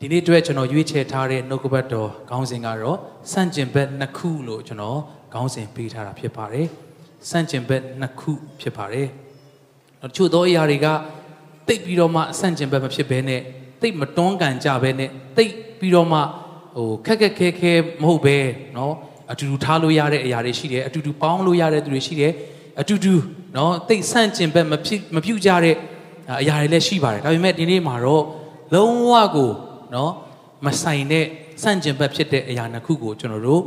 ဒီနေ့အတွက်ကျွန်တော်ရွေးချယ်ထားတဲ့နှုတ်ကပတ်တော်ခေါင်းစဉ်ကတော့စန့်ကျင်ဘက်နှစ်ခုလို့ကျွန်တော်ခေါင်းစဉ်ပေးထားတာဖြစ်ပါတယ်စန့်ကျင်ဘက်နှစ်ခုဖြစ်ပါတယ်တချို့သောအရာတွေကတိတ်ပြီးတော့မှစန့်ကျင်ဘက်မဖြစ်ဘဲနဲ့တိတ်မတွန်းကန်ကြဘဲနဲ့တိတ်ပြီးတော့မှဟိုခက်ခက်ခဲခဲမဟုတ်ပဲเนาะအတူတူထားလို့ရတဲ့အရာတွေရှိတယ်အတူတူပေါင်းလို့ရတဲ့သူတွေရှိတယ်အတူတူเนาะတိတ်ဆန့်ကျင်ဘက်မဖြစ်မပြုတ်ကြတဲ့အရာတွေလည်းရှိပါတယ်ဒါပေမဲ့ဒီနေ့မှာတော့လုံးဝကို နော်မဆိုင်တဲ့ဆန့်ကျင်ဘက်ဖြစ်တဲ့အရာနှစ်ခုကိုကျွန်တော်တို့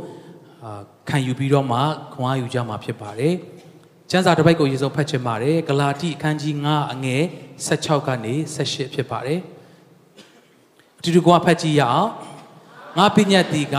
အာခံယူပြီးတော့မှခွန်အားယူကြမှာဖြစ်ပါတယ်။ကျမ်းစာတစ်ပိုက်ကိုရေစုံဖတ်ချင်ပါတယ်။ဂလာတိအခန်းကြီး9အငယ်16ကနေ18ဖြစ်ပါတယ်။အတူတူကဖတ်ကြည့်ရအောင်။ငါပညာတိက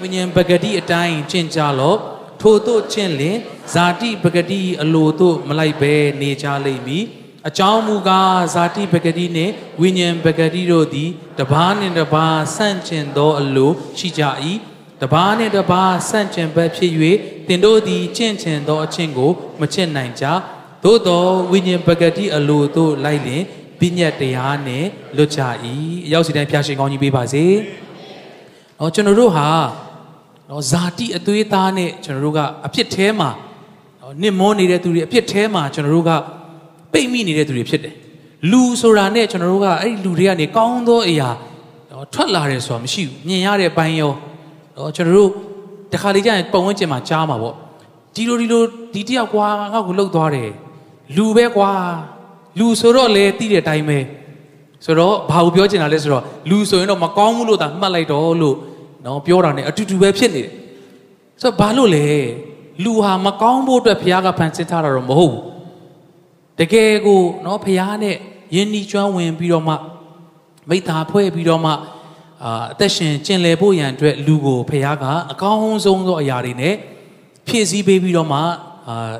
ဝိညာဉ်ပဂတိအတိုင်းကျင့်ကြလော့ထို့သို့ကျင့်လင်ဇာတိပဂတိအလိုသို့မလိုက်ဘဲနေကြလိမ့်မည်။ အကြောင်းမူကားဇာတိပဂတိနှင့်ဝိညာဉ်ပဂတိတို့သည်တပားနှင့်တပားဆန့်ကျင်သောအလိုရှိကြ၏တပားနှင့်တပားဆန့်ကျင်ဘက်ဖြစ်၍တင်တို့သည်ကျင့်ချင်သောအချင်းကိုမချစ်နိုင်ကြသို့သောဝိညာဉ်ပဂတိအလိုသို့လိုက်လင်ပညတ်တရားနှင့်လွတ်ကြ၏အရောက်စီတိုင်းဖျားရှင်ကောင်းကြီးပေးပါစေ။တော့ကျွန်တော်တို့ဟာတော့ဇာတိအသွေးသားနဲ့ကျွန်တော်တို့ကအဖြစ်แท้မှာတော့နစ်မောနေတဲ့သူတွေအဖြစ်แท้မှာကျွန်တော်တို့က ပိတ်မိနေတဲ့သူတွေဖြစ်တယ်လူဆိုတာနဲ့ကျွန်တော်တို့ကအဲ့ဒီလူတွေကနေကောင်းသောအရာတော့ထွက်လာတယ်ဆိုတာမရှိဘူးမြင်ရတဲ့ဘိုင်းရောတော့ကျွန်တော်တို့တခါလေကြာရင်ပုံဝန်းကျင်မှာကြားမှာပေါ့ဒီလိုဒီလိုဒီတယောက်ကွာငါ့ကိုလှုပ်သွားတယ်လူပဲကွာလူဆိုတော့လေတီးတဲ့အတိုင်းပဲဆိုတော့ဘာကိုပြောချင်တာလဲဆိုတော့လူဆိုရင်တော့မကောင်းဘူးလို့သာမှတ်လိုက်တော့လို့နော်ပြောတာ ਨੇ အတူတူပဲဖြစ်နေတယ်ဆိုတော့ဘာလို့လဲလူဟာမကောင်းဖို့အတွက်ဘုရားကဖန်ဆင်းထားတာတော့မဟုတ်ဘူး တကယ်ကိုနော်ဖះနဲ့ယဉ်ဤကျွမ်းဝင်ပြီးတော့မှမိသားဖွဲ့ပြီးတော့မှအာအသက်ရှင်ကျင်လည်ဖို့ရန်အတွက်လူကိုဖះကအကောင်းဆုံးသောအရာတွေနဲ့ဖြည့်ဆည်းပေးပြီးတော့မှအာ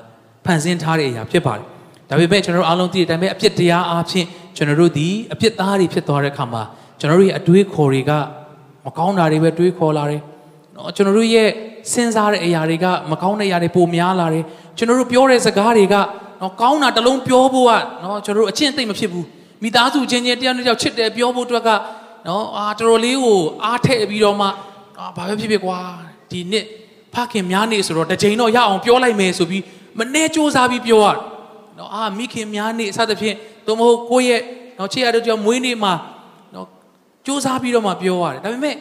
ဖန်ဆင်းထားတဲ့အရာဖြစ်ပါတယ်ဒါပေမဲ့ကျွန်တော်တို့အားလုံးသိတဲ့အတိုင်းပဲအပြစ်တရားအားဖြင့်ကျွန်တော်တို့ဒီအပြစ်သားတွေဖြစ်သွားတဲ့အခါမှာကျွန်တော်တို့ရဲ့အတွေးခေါ်တွေကမကောင်းတာတွေပဲတွေးခေါ်လာတယ်နော်ကျွန်တော်တို့ရဲ့စဉ်းစားတဲ့အရာတွေကမကောင်းတဲ့အရာတွေပိုများလာတယ်ကျွန်တော်တို့ပြောတဲ့စကားတွေက နော်ကောင်းတာတလုံးပြောဖို့ကနော်ကျွန်တော်တို့အချင်းသိမ့်မဖြစ်ဘူးမိသားစုချင်းချင်းတရားနဲ့ကြောက်ချစ်တယ်ပြောဖို့အတွက်ကနော်အာတော်တော်လေးကိုအားထည့်ပြီးတော့မှအာဘာပဲဖြစ်ဖြစ်ကွာဒီနှစ်ဖခင်များနေဆိုတော့တစ်ချိန်တော့ရအောင်ပြောလိုက်မယ်ဆိုပြီးမနဲ့စူးစမ်းပြီးပြောရနော်အာမိခင်များနေစသဖြင့်သို့မဟုတ်ကိုယ့်ရဲ့နော်ချစ်ရတဲ့ကြောင့်မွေးနေ့မှာနော်စူးစမ်းပြီးတော့မှပြောရတယ်ဒါပေမဲ့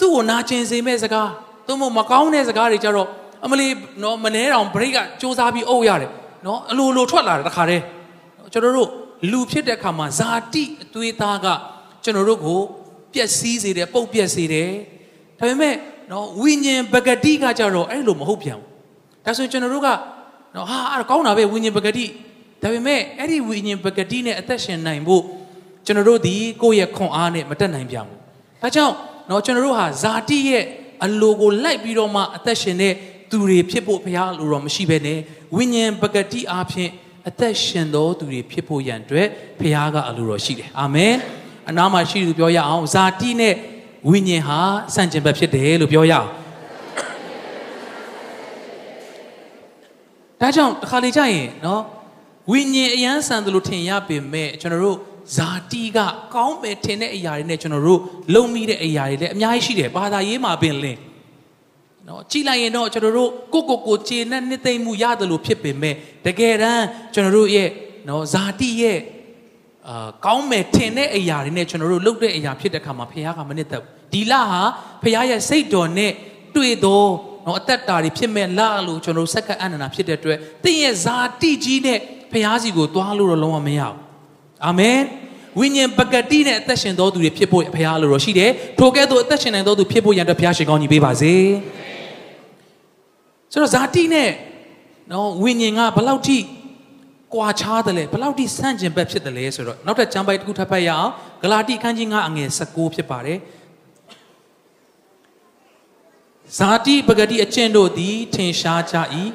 သူ့ကိုနာကျင်စေမဲ့စကားသို့မဟုတ်မကောင်းတဲ့စကားတွေကြတော့အမလီနော်မနှဲတောင်ဘရိတ်ကစူးစမ်းပြီးအုပ်ရတယ် နော်အလိုလိုထွက်လာတယ်တခါတည်းကျွန်တော်တို့လူဖြစ်တဲ့အခါမှာဇာတိအသွေးသားကကျွန်တော်တို့ကိုပျက်စီးစေတယ်ပုတ်ပျက်စေတယ်ဒါပေမဲ့နော်ဝိညာဉ်ပဂတိကကြတော့အဲ့လိုမဟုတ်ပြန်ဘူးဒါဆိုရင်ကျွန်တော်တို့ကနော်ဟာအဲ့ကောင်းတာပဲဝိညာဉ်ပဂတိဒါပေမဲ့အဲ့ဒီဝိညာဉ်ပဂတိနဲ့အသက်ရှင်နိုင်ဖို့ကျွန်တော်တို့ဒီကိုယ့်ရဲ့ခွန်အားနဲ့မတက်နိုင်ပြန်ဘူးဒါကြောင့်နော်ကျွန်တော်တို့ဟာဇာတိရဲ့အလိုကိုလိုက်ပြီးတော့မှအသက်ရှင်တဲ့ သူတွေဖြစ်ဖို့ဘုရားလိုတော့မရှိဘဲနဲ့ဝိညာဉ်ပဂတိအားဖြင့်အသက်ရှင်သောသူတွေဖြစ်ဖို့ရန်အတွက်ဘုရားကအလိုတော်ရှိတယ်အာမင်အနာမှာရှိသူပြောရအောင်ဇာတိနဲ့ဝိညာဉ်ဟာဆန့်ကျင်ဘက်ဖြစ်တယ်လို့ပြောရအောင်ဒါကြောင့်တစ်ခါလေကြာရင်နော်ဝိညာဉ်အယမ်းဆန်တယ်လို့ထင်ရပေမဲ့ကျွန်တော်တို့ဇာတိကကောင်းမယ်ထင်တဲ့အရာတွေနဲ့ကျွန်တော်တို့လုံမိတဲ့အရာတွေလည်းအများကြီးရှိတယ်ဘာသာရေးမှာပင်လင်း နော်ကြည်လိုက်ရင်တော့ကျွန်တော်တို့ကိုကိုကိုခြေနဲ့နှစ်သိမ့်မှုရတယ်လို့ဖြစ်ပေမဲ့တကယ်တမ်းကျွန်တော်တို့ရဲ့နော်ဇာတိရဲ့အာကောင်းမယ်ထင်တဲ့အရာတွေနဲ့ကျွန်တော်တို့လုပ်တဲ့အရာဖြစ်တဲ့အခါမှာဖခင်ကမနစ်သက်ဘူးဒီလဟာဖခင်ရဲ့စိတ်တော်နဲ့တွေ့တော့နော်အသက်တာတွေဖြစ်မဲ့လလို့ကျွန်တော်တို့စက္ကအနန္နာဖြစ်တဲ့အတွက်သင်ရဲ့ဇာတိကြီးနဲ့ဖခင်စီကိုသွားလို့တော့လုံးဝမရဘူးအာမင်ဝိညာဉ်ပကတိနဲ့အသက်ရှင်တော်သူတွေဖြစ်ဖို့ဘုရားလိုတော့ရှိတယ်ထိုကဲ့သို့အသက်ရှင်နိုင်တော်သူဖြစ်ဖို့ရန်အတွက်ဘုရားရှင်ကောင်းကြီးပေးပါစေ ဆိုတော့ဇာတိနဲ့နော်ဝိညာဉ်ကဘလောက်ထိကွာခြားတယ်လဲဘလောက်ထိဆန့်ကျင်ဘက်ဖြစ်တယ်လဲဆိုတော့နောက်ထပ်ကျမ်းပိုက်တစ်ခုထပ်ဖတ်ရအောင်ဂလာတိခန်းကြီး9အငယ်19ဖြစ်ပါတယ်ဇာတိပဂတိအကျင့်တို့သည်ထင်ရှားကြ၏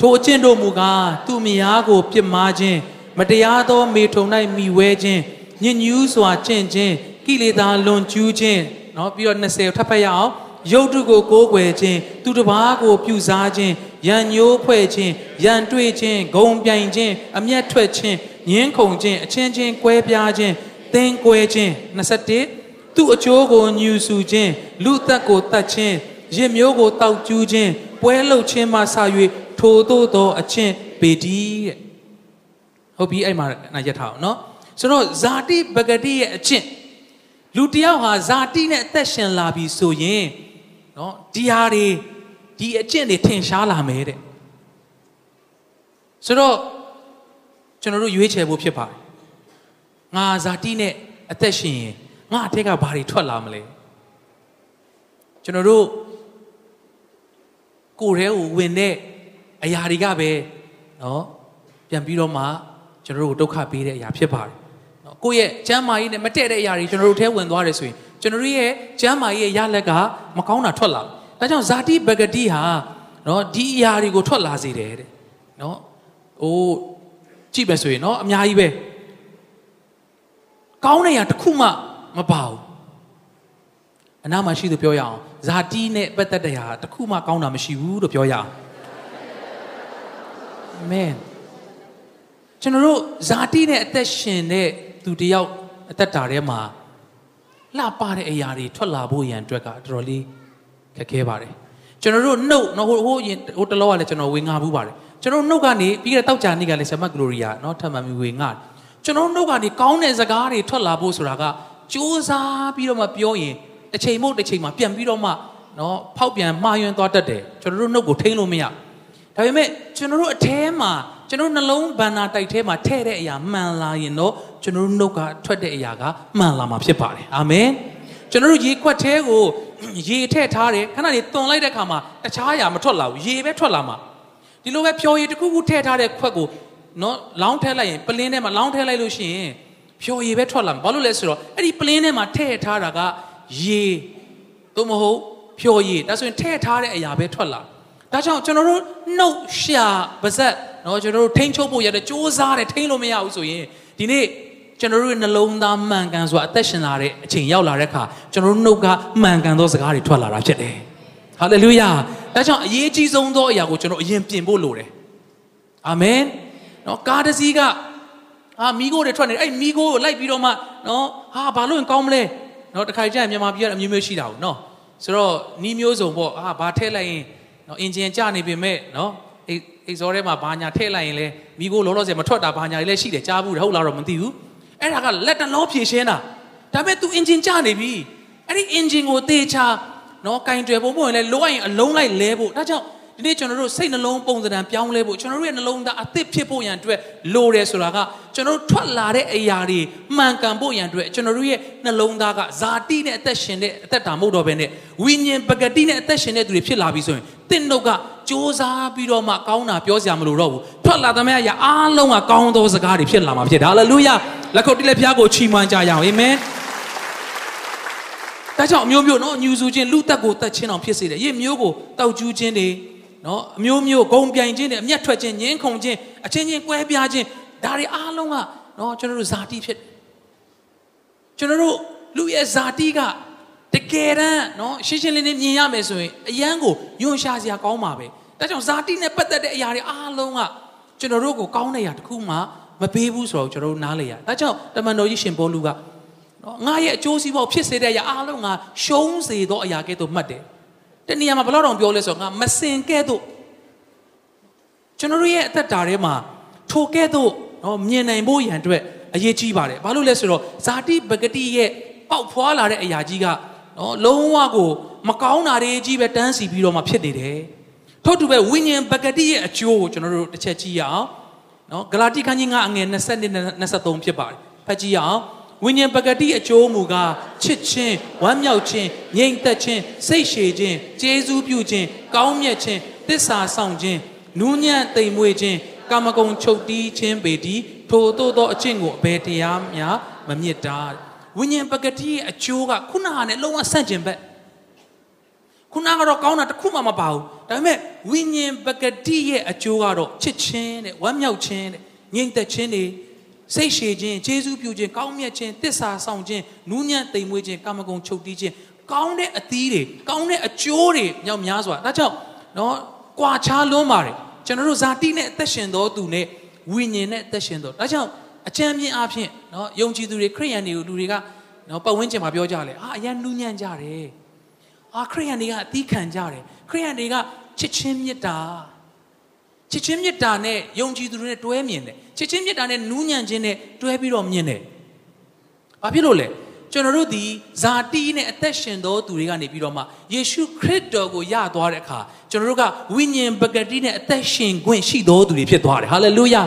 ထိုအကျင့်တို့မူကားသူမယားကိုပြစ်မှားခြင်းမတရားသောမေထုံ၌မိဝဲခြင်းညဉ့်ညူးစွာကျင့်ခြင်းကိလေသာလွန်ကျူးခြင်းเนาะပြီးတော့20ထပ်ဖတ်ရအောင် ရုပ်တုကိုကိုးကွယ်ခြင်းသူတစ်ပါးကိုပြုစားခြင်းရန်ညိုးဖွဲ့ခြင်းရန်တွေ့ခြင်းဂုံပြိုင်ခြင်းအမျက်ထွက်ခြင်းညင်းခုန်ခြင်းအချင်းချင်းကွဲပြားခြင်းသင်ကွဲခြင်း21သူ့အကျိုးကိုညူဆူခြင်းလူသက်ကိုတတ်ခြင်းရစ်မျိုးကိုတောက်ကျူးခြင်းပွဲလှုပ်ခြင်းမှဆ၍ထိုသို့သောအချင်းပေတီးတဲ့ဟုတ်ပြီအဲ့မှာနာရက်ထားအောင်နော်ဆိုတော့ဇာတိပဂတိရဲ့အချင်းလူတယောက်ဟာဇာတိနဲ့အသက်ရှင်လာပြီဆိုရင် နော်ဒီဟာတွေဒီအကျင့်တွေထင်ရှားလာမယ်တဲ့ဆိုတော့ကျွန်တော်တို့ရွေးချယ်ဖို့ဖြစ်ပါတယ်ငါဇာတိနဲ့အသက်ရှင်ရင်ငါအထက်ကဘာတွေထွက်လာမလဲကျွန်တော်တို့ကိုယ်ထဲကိုဝင်တဲ့အရာတွေကပဲနော်ပြန်ပြီးတော့မှကျွန်တော်တို့ကိုဒုက္ခပေးတဲ့အရာဖြစ်ပါတယ်နော်ကိုယ့်ရဲ့ကျမ်းမာရေးနဲ့မတည့်တဲ့အရာတွေကျွန်တော်တို့ထဲဝင်သွားတယ်ဆိုရင် ကျွန်တော်တို့ရဲ့ကျမ်းမာရေးရလက်ကမကောင်းတာထွက်လာဒါကြောင့်ဇာတိပဂတိဟာနော်ဒီအရာတွေကိုထွက်လာစေတယ်တဲ့နော်ဟိုကြည့်ပဲဆိုရင်နော်အများကြီးပဲကောင်းတဲ့အရာတစ်ခုမှမပါဘူးအနာမရှိသူပြောရအောင်ဇာတိနဲ့ပတ်သက်တဲ့ဟာတစ်ခုမှကောင်းတာမရှိဘူးလို့ပြောရအောင်အာမင်ကျွန်တော်တို့ဇာတိနဲ့အသက်ရှင်တဲ့သူတယောက်အသက်တာထဲမှာ လှပတဲ့အရာတွေထွက်လာဖို့ရန်အတွက်ကတော်တော်လေးခက်ခဲပါတယ်ကျွန်တော်တို့နှုတ်နော်ဟိုဟိုရင်ဟိုတလောကလည်းကျွန်တော်ဝေငါဘူးပါတယ်ကျွန်တော်နှုတ်ကနေပြီးခဲ့တဲ့တောက်ကြနေ့ကလည်းဆမတ်ဂလိုရီယာနော်ထပ်မှန်ပြီးဝေငါကျွန်တော်နှုတ်ကနေကောင်းတဲ့စကားတွေထွက်လာဖို့ဆိုတာကစူးစမ်းပြီးတော့မှပြောရင်တစ်ချိန်မို့တစ်ချိန်မှာပြန်ပြီးတော့မှနော်ဖောက်ပြန်မှားယွင်းသွားတတ်တယ်ကျွန်တော်တို့နှုတ်ကိုထိန်းလို့မရဒါပေမဲ့ကျွန်တော်တို့အထဲမှာ ကျွန်တော်နှလုံးဘန္နာတိုက်ထဲမှာထဲ့တဲ့အရာမှန်လာရင်တော့ကျွန်တော်တို့နှုတ်ကထွက်တဲ့အရာကမှန်လာမှာဖြစ်ပါတယ်အာမင်ကျွန်တော်တို့ရေခွက်ထဲကိုရေထည့်ထားတယ်ခဏလေးတွန်လိုက်တဲ့ခါမှာတခြားအရာမထွက်လာဘူးရေပဲထွက်လာမှာဒီလိုပဲဖြော်ရည်တစ်ခုခုထည့်ထားတဲ့ခွက်ကိုနော်လောင်းထည့်လိုက်ရင်ပလင်းထဲမှာလောင်းထည့်လိုက်လို့ရှိရင်ဖြော်ရည်ပဲထွက်လာမှာဘာလို့လဲဆိုတော့အဲ့ဒီပလင်းထဲမှာထည့်ထားတာကရေသို့မဟုတ်ဖြော်ရည်ဒါဆိုရင်ထည့်ထားတဲ့အရာပဲထွက်လာဒါကြောင့်ကျွန်တော်တို့နှုတ်ရှာပါဇက် နော်ကျွန်တော်တို့ထိန်းချုပ်ဖို့ရတယ်စူးစမ်းတယ်ထိန်းလို့မရဘူးဆိုရင်ဒီနေ့ကျွန်တော်တို့ရဲ့နှလုံးသားမှန်ကန်စွာအသက်ရှင်လာတဲ့အချိန်ရောက်လာတဲ့အခါကျွန်တော်တို့နှုတ်ကမှန်ကန်သောစကားတွေထွက်လာတာဖြစ်တယ်။ဟာလေလုယာ။ဒါကြောင့်အရေးကြီးဆုံးသောအရာကိုကျွန်တော်အရင်ပြင်ဖို့လိုတယ်။အာမင်။နော်ကားတစ်စီးကဟာမိကိုတွေထွက်နေတယ်။အဲ့မိကိုကိုလိုက်ပြီးတော့မှနော်ဟာဘာလို့ကောင်းမလဲ။နော်တခါကျရင်မြန်မာပြည်ကအမျိုးမျိုးရှိတာဘူးနော်။ဆိုတော့ဤမျိုးစုံပေါ့ဟာဘာထည့်လိုက်ရင်နော်အင်ဂျင်ကျနေပြီမဲ့နော်အဲ့ အိဇောထဲမှာဘာညာထည့်လိုက်ရင်လဲမိโก้လောလောဆယ်မထွက်တာဘာညာတွေလည်းရှိတယ်ကြားဘူးတယ်ဟုတ်လားတော့မသိဘူး။အဲ့ဒါကလက်တလုံးဖြည့်ရှင်းတာဒါပေမဲ့ तू engine ကျနေပြီအဲ့ဒီ engine ကိုသေချာနော်ကင်တွယ်ဖို့မဟုတ်ရင်လည်းလိုအပ်ရင်အလုံးလိုက်လဲဖို့ဒါကြောင့် ဒီနေ့ကျွန်တော်တို့စိတ်နှလုံးပုံစံပြောင်းလဲဖို့ကျွန်တော်တို့ရဲ့နှလုံးသားအသစ်ဖြစ်ဖို့ရန်အတွက်လိုတယ်ဆိုတာကကျွန်တော်တို့ထွက်လာတဲ့အရာတွေမှန်ကန်ဖို့ရန်အတွက်ကျွန်တော်တို့ရဲ့နှလုံးသားကဇာတိနဲ့အသက်ရှင်တဲ့အသက်တာမဟုတ်တော့ဘဲနဲ့ဝိညာဉ်ပဂတိနဲ့အသက်ရှင်တဲ့သူတွေဖြစ်လာပြီဆိုရင်တင့်တို့ကစ조사ပြီးတော့မှကောင်းတာပြောစရာမလိုတော့ဘူးထွက်လာသမျှရာအားလုံးကကောင်းသောစကားတွေဖြစ်လာမှာဖြစ်တယ်ဟာလေလုယာလက်ခုပ်တိလက်ဖျားကိုချီးမွမ်းကြရအောင်အာမင်ဒါကြောင့်အမျိုးမျိုးနော်ညူဆူခြင်းလူတက်ကိုတက်ခြင်းအောင်ဖြစ်စေတယ်ရေမျိုးကိုတောက်ကျူးခြင်းတွေ နော်အမျိုးမျိုးဂုံပြိုင်ခြင်းတွေအမျက်ထွက်ခြင်းညင်းခုန်ခြင်းအချင်းချင်းကွဲပြားခြင်းဒါတွေအားလုံးကနော်ကျွန်တော်တို့ဇာတိဖြစ်ကျွန်တော်တို့လူရဲ့ဇာတိကတကယ်တမ်းနော်ရှင်းရှင်းလင်းလင်းမြင်ရမယ်ဆိုရင်အယံကိုယွန်ရှာစရာကောင်းပါပဲဒါကြောင့်ဇာတိနဲ့ပတ်သက်တဲ့အရာတွေအားလုံးကကျွန်တော်တို့ကိုကောင်းတဲ့အရာတစ်ခုမှမပေးဘူးဆိုတော့ကျွန်တော်တို့နားလေရဒါကြောင့်တမန်တော်ကြီးရှင်ဘောလူကနော်ငါရဲ့အကျိုးစီးပွားဖြစ်စေတဲ့အရာအားလုံးငါရှုံးစေသောအရာကဲ့သို့မှတ်တယ် တနည်းအားမှာဘယ်တော့တောင်ပြောလဲဆိုတော့ငါမစင်ကဲ့သို့ကျွန်တော်တို့ရဲ့အသက်တာထဲမှာထိုကဲ့သို့နော်မြင်နိုင်ဖို့ရန်အတွက်အရေးကြီးပါတယ်ဘာလို့လဲဆိုတော့ဇာတိပဂတိရဲ့ပေါက်ဖွာလာတဲ့အရာကြီးကနော်လုံးဝကိုမကောင်းတာတွေကြီးပဲတန်းစီပြီးတော့မှဖြစ်နေတယ်ထို့တူပဲဝိညာဉ်ပဂတိရဲ့အကျိုးကိုကျွန်တော်တို့တစ်ချက်ကြည့်ရအောင်နော်ဂလာတိခန်းကြီး9အငယ်20နဲ့23ဖြစ်ပါတယ်ဖတ်ကြည့်ရအောင် ဝိညာဉ်ပဂတိအကျိုးမူကားချစ်ခြင်းဝမ်းမြောက်ခြင်းငြိမ်သက်ခြင်းစိတ်ရှည်ခြင်းကျေးဇူးပြုခြင်းကောင်းမြတ်ခြင်းသစ္စာဆောင်ခြင်းနူးညံ့သိမ်မွေ့ခြင်းကာမဂုဏ်ချုပ်တီးခြင်းပေတည်ထိုသို့သောအကျင့်ကိုအဘယ်တရားများမမြစ်တာဝိညာဉ်ပဂတိရဲ့အကျိုးကခုနကနဲ့လုံးဝဆန့်ကျင်ဘက်ခုနကတော့ကောင်းတာတစ်ခုမှမပါဘူးဒါပေမဲ့ဝိညာဉ်ပဂတိရဲ့အကျိုးကတော့ချစ်ခြင်းတဲ့ဝမ်းမြောက်ခြင်းတဲ့ငြိမ်သက်ခြင်းတွေ စိတ်ရှည်ခြင်းကျေးဇူးပြုခြင်းကောင်းမြတ်ခြင်းတစ္ဆာဆောင်ခြင်းနူးညံ့သိမ်မွေ့ခြင်းကာမဂုဏ်ချုပ်တီးခြင်းကောင်းတဲ့အသီးတွေကောင်းတဲ့အကျိုးတွေမြောက်များစွာဒါကြောင့်နော်ကွာခြားလွန်းပါတယ်ကျွန်တော်တို့ဇာတိနဲ့အသက်ရှင်တော်သူနဲ့ဝိညာဉ်နဲ့အသက်ရှင်တော်ဒါကြောင့်အချမ်းမြင့်အဖြစ်နော်ယုံကြည်သူတွေခရိယန်တွေကိုလူတွေကနော်ပတ်ဝန်းကျင်မှာပြောကြလေအာအရန်နူးညံ့ကြတယ်အာခရိယန်တွေကအသီးခံကြတယ်ခရိယန်တွေကချစ်ချင်းမေတ္တာ ချစ်ချင်းမေတ္တာနဲ့ယုံကြည်သူတွေနဲ့တွဲမြင်တယ်ချစ်ချင်းမေတ္တာနဲ့နူးညံ့ခြင်းနဲ့တွဲပြီးတော့မြင်တယ်ဘာဖြစ်လို့လဲကျွန်တော်တို့ဒီဇာတိနဲ့အသက်ရှင်သောသူတွေကနေပြီးတော့မှယေရှုခရစ်တော်ကိုယသွားတဲ့အခါကျွန်တော်တို့ကဝိညာဉ်ပကတိနဲ့အသက်ရှင်ခွင့်ရှိသောသူတွေဖြစ်သွားတယ်ဟာလေလုယာ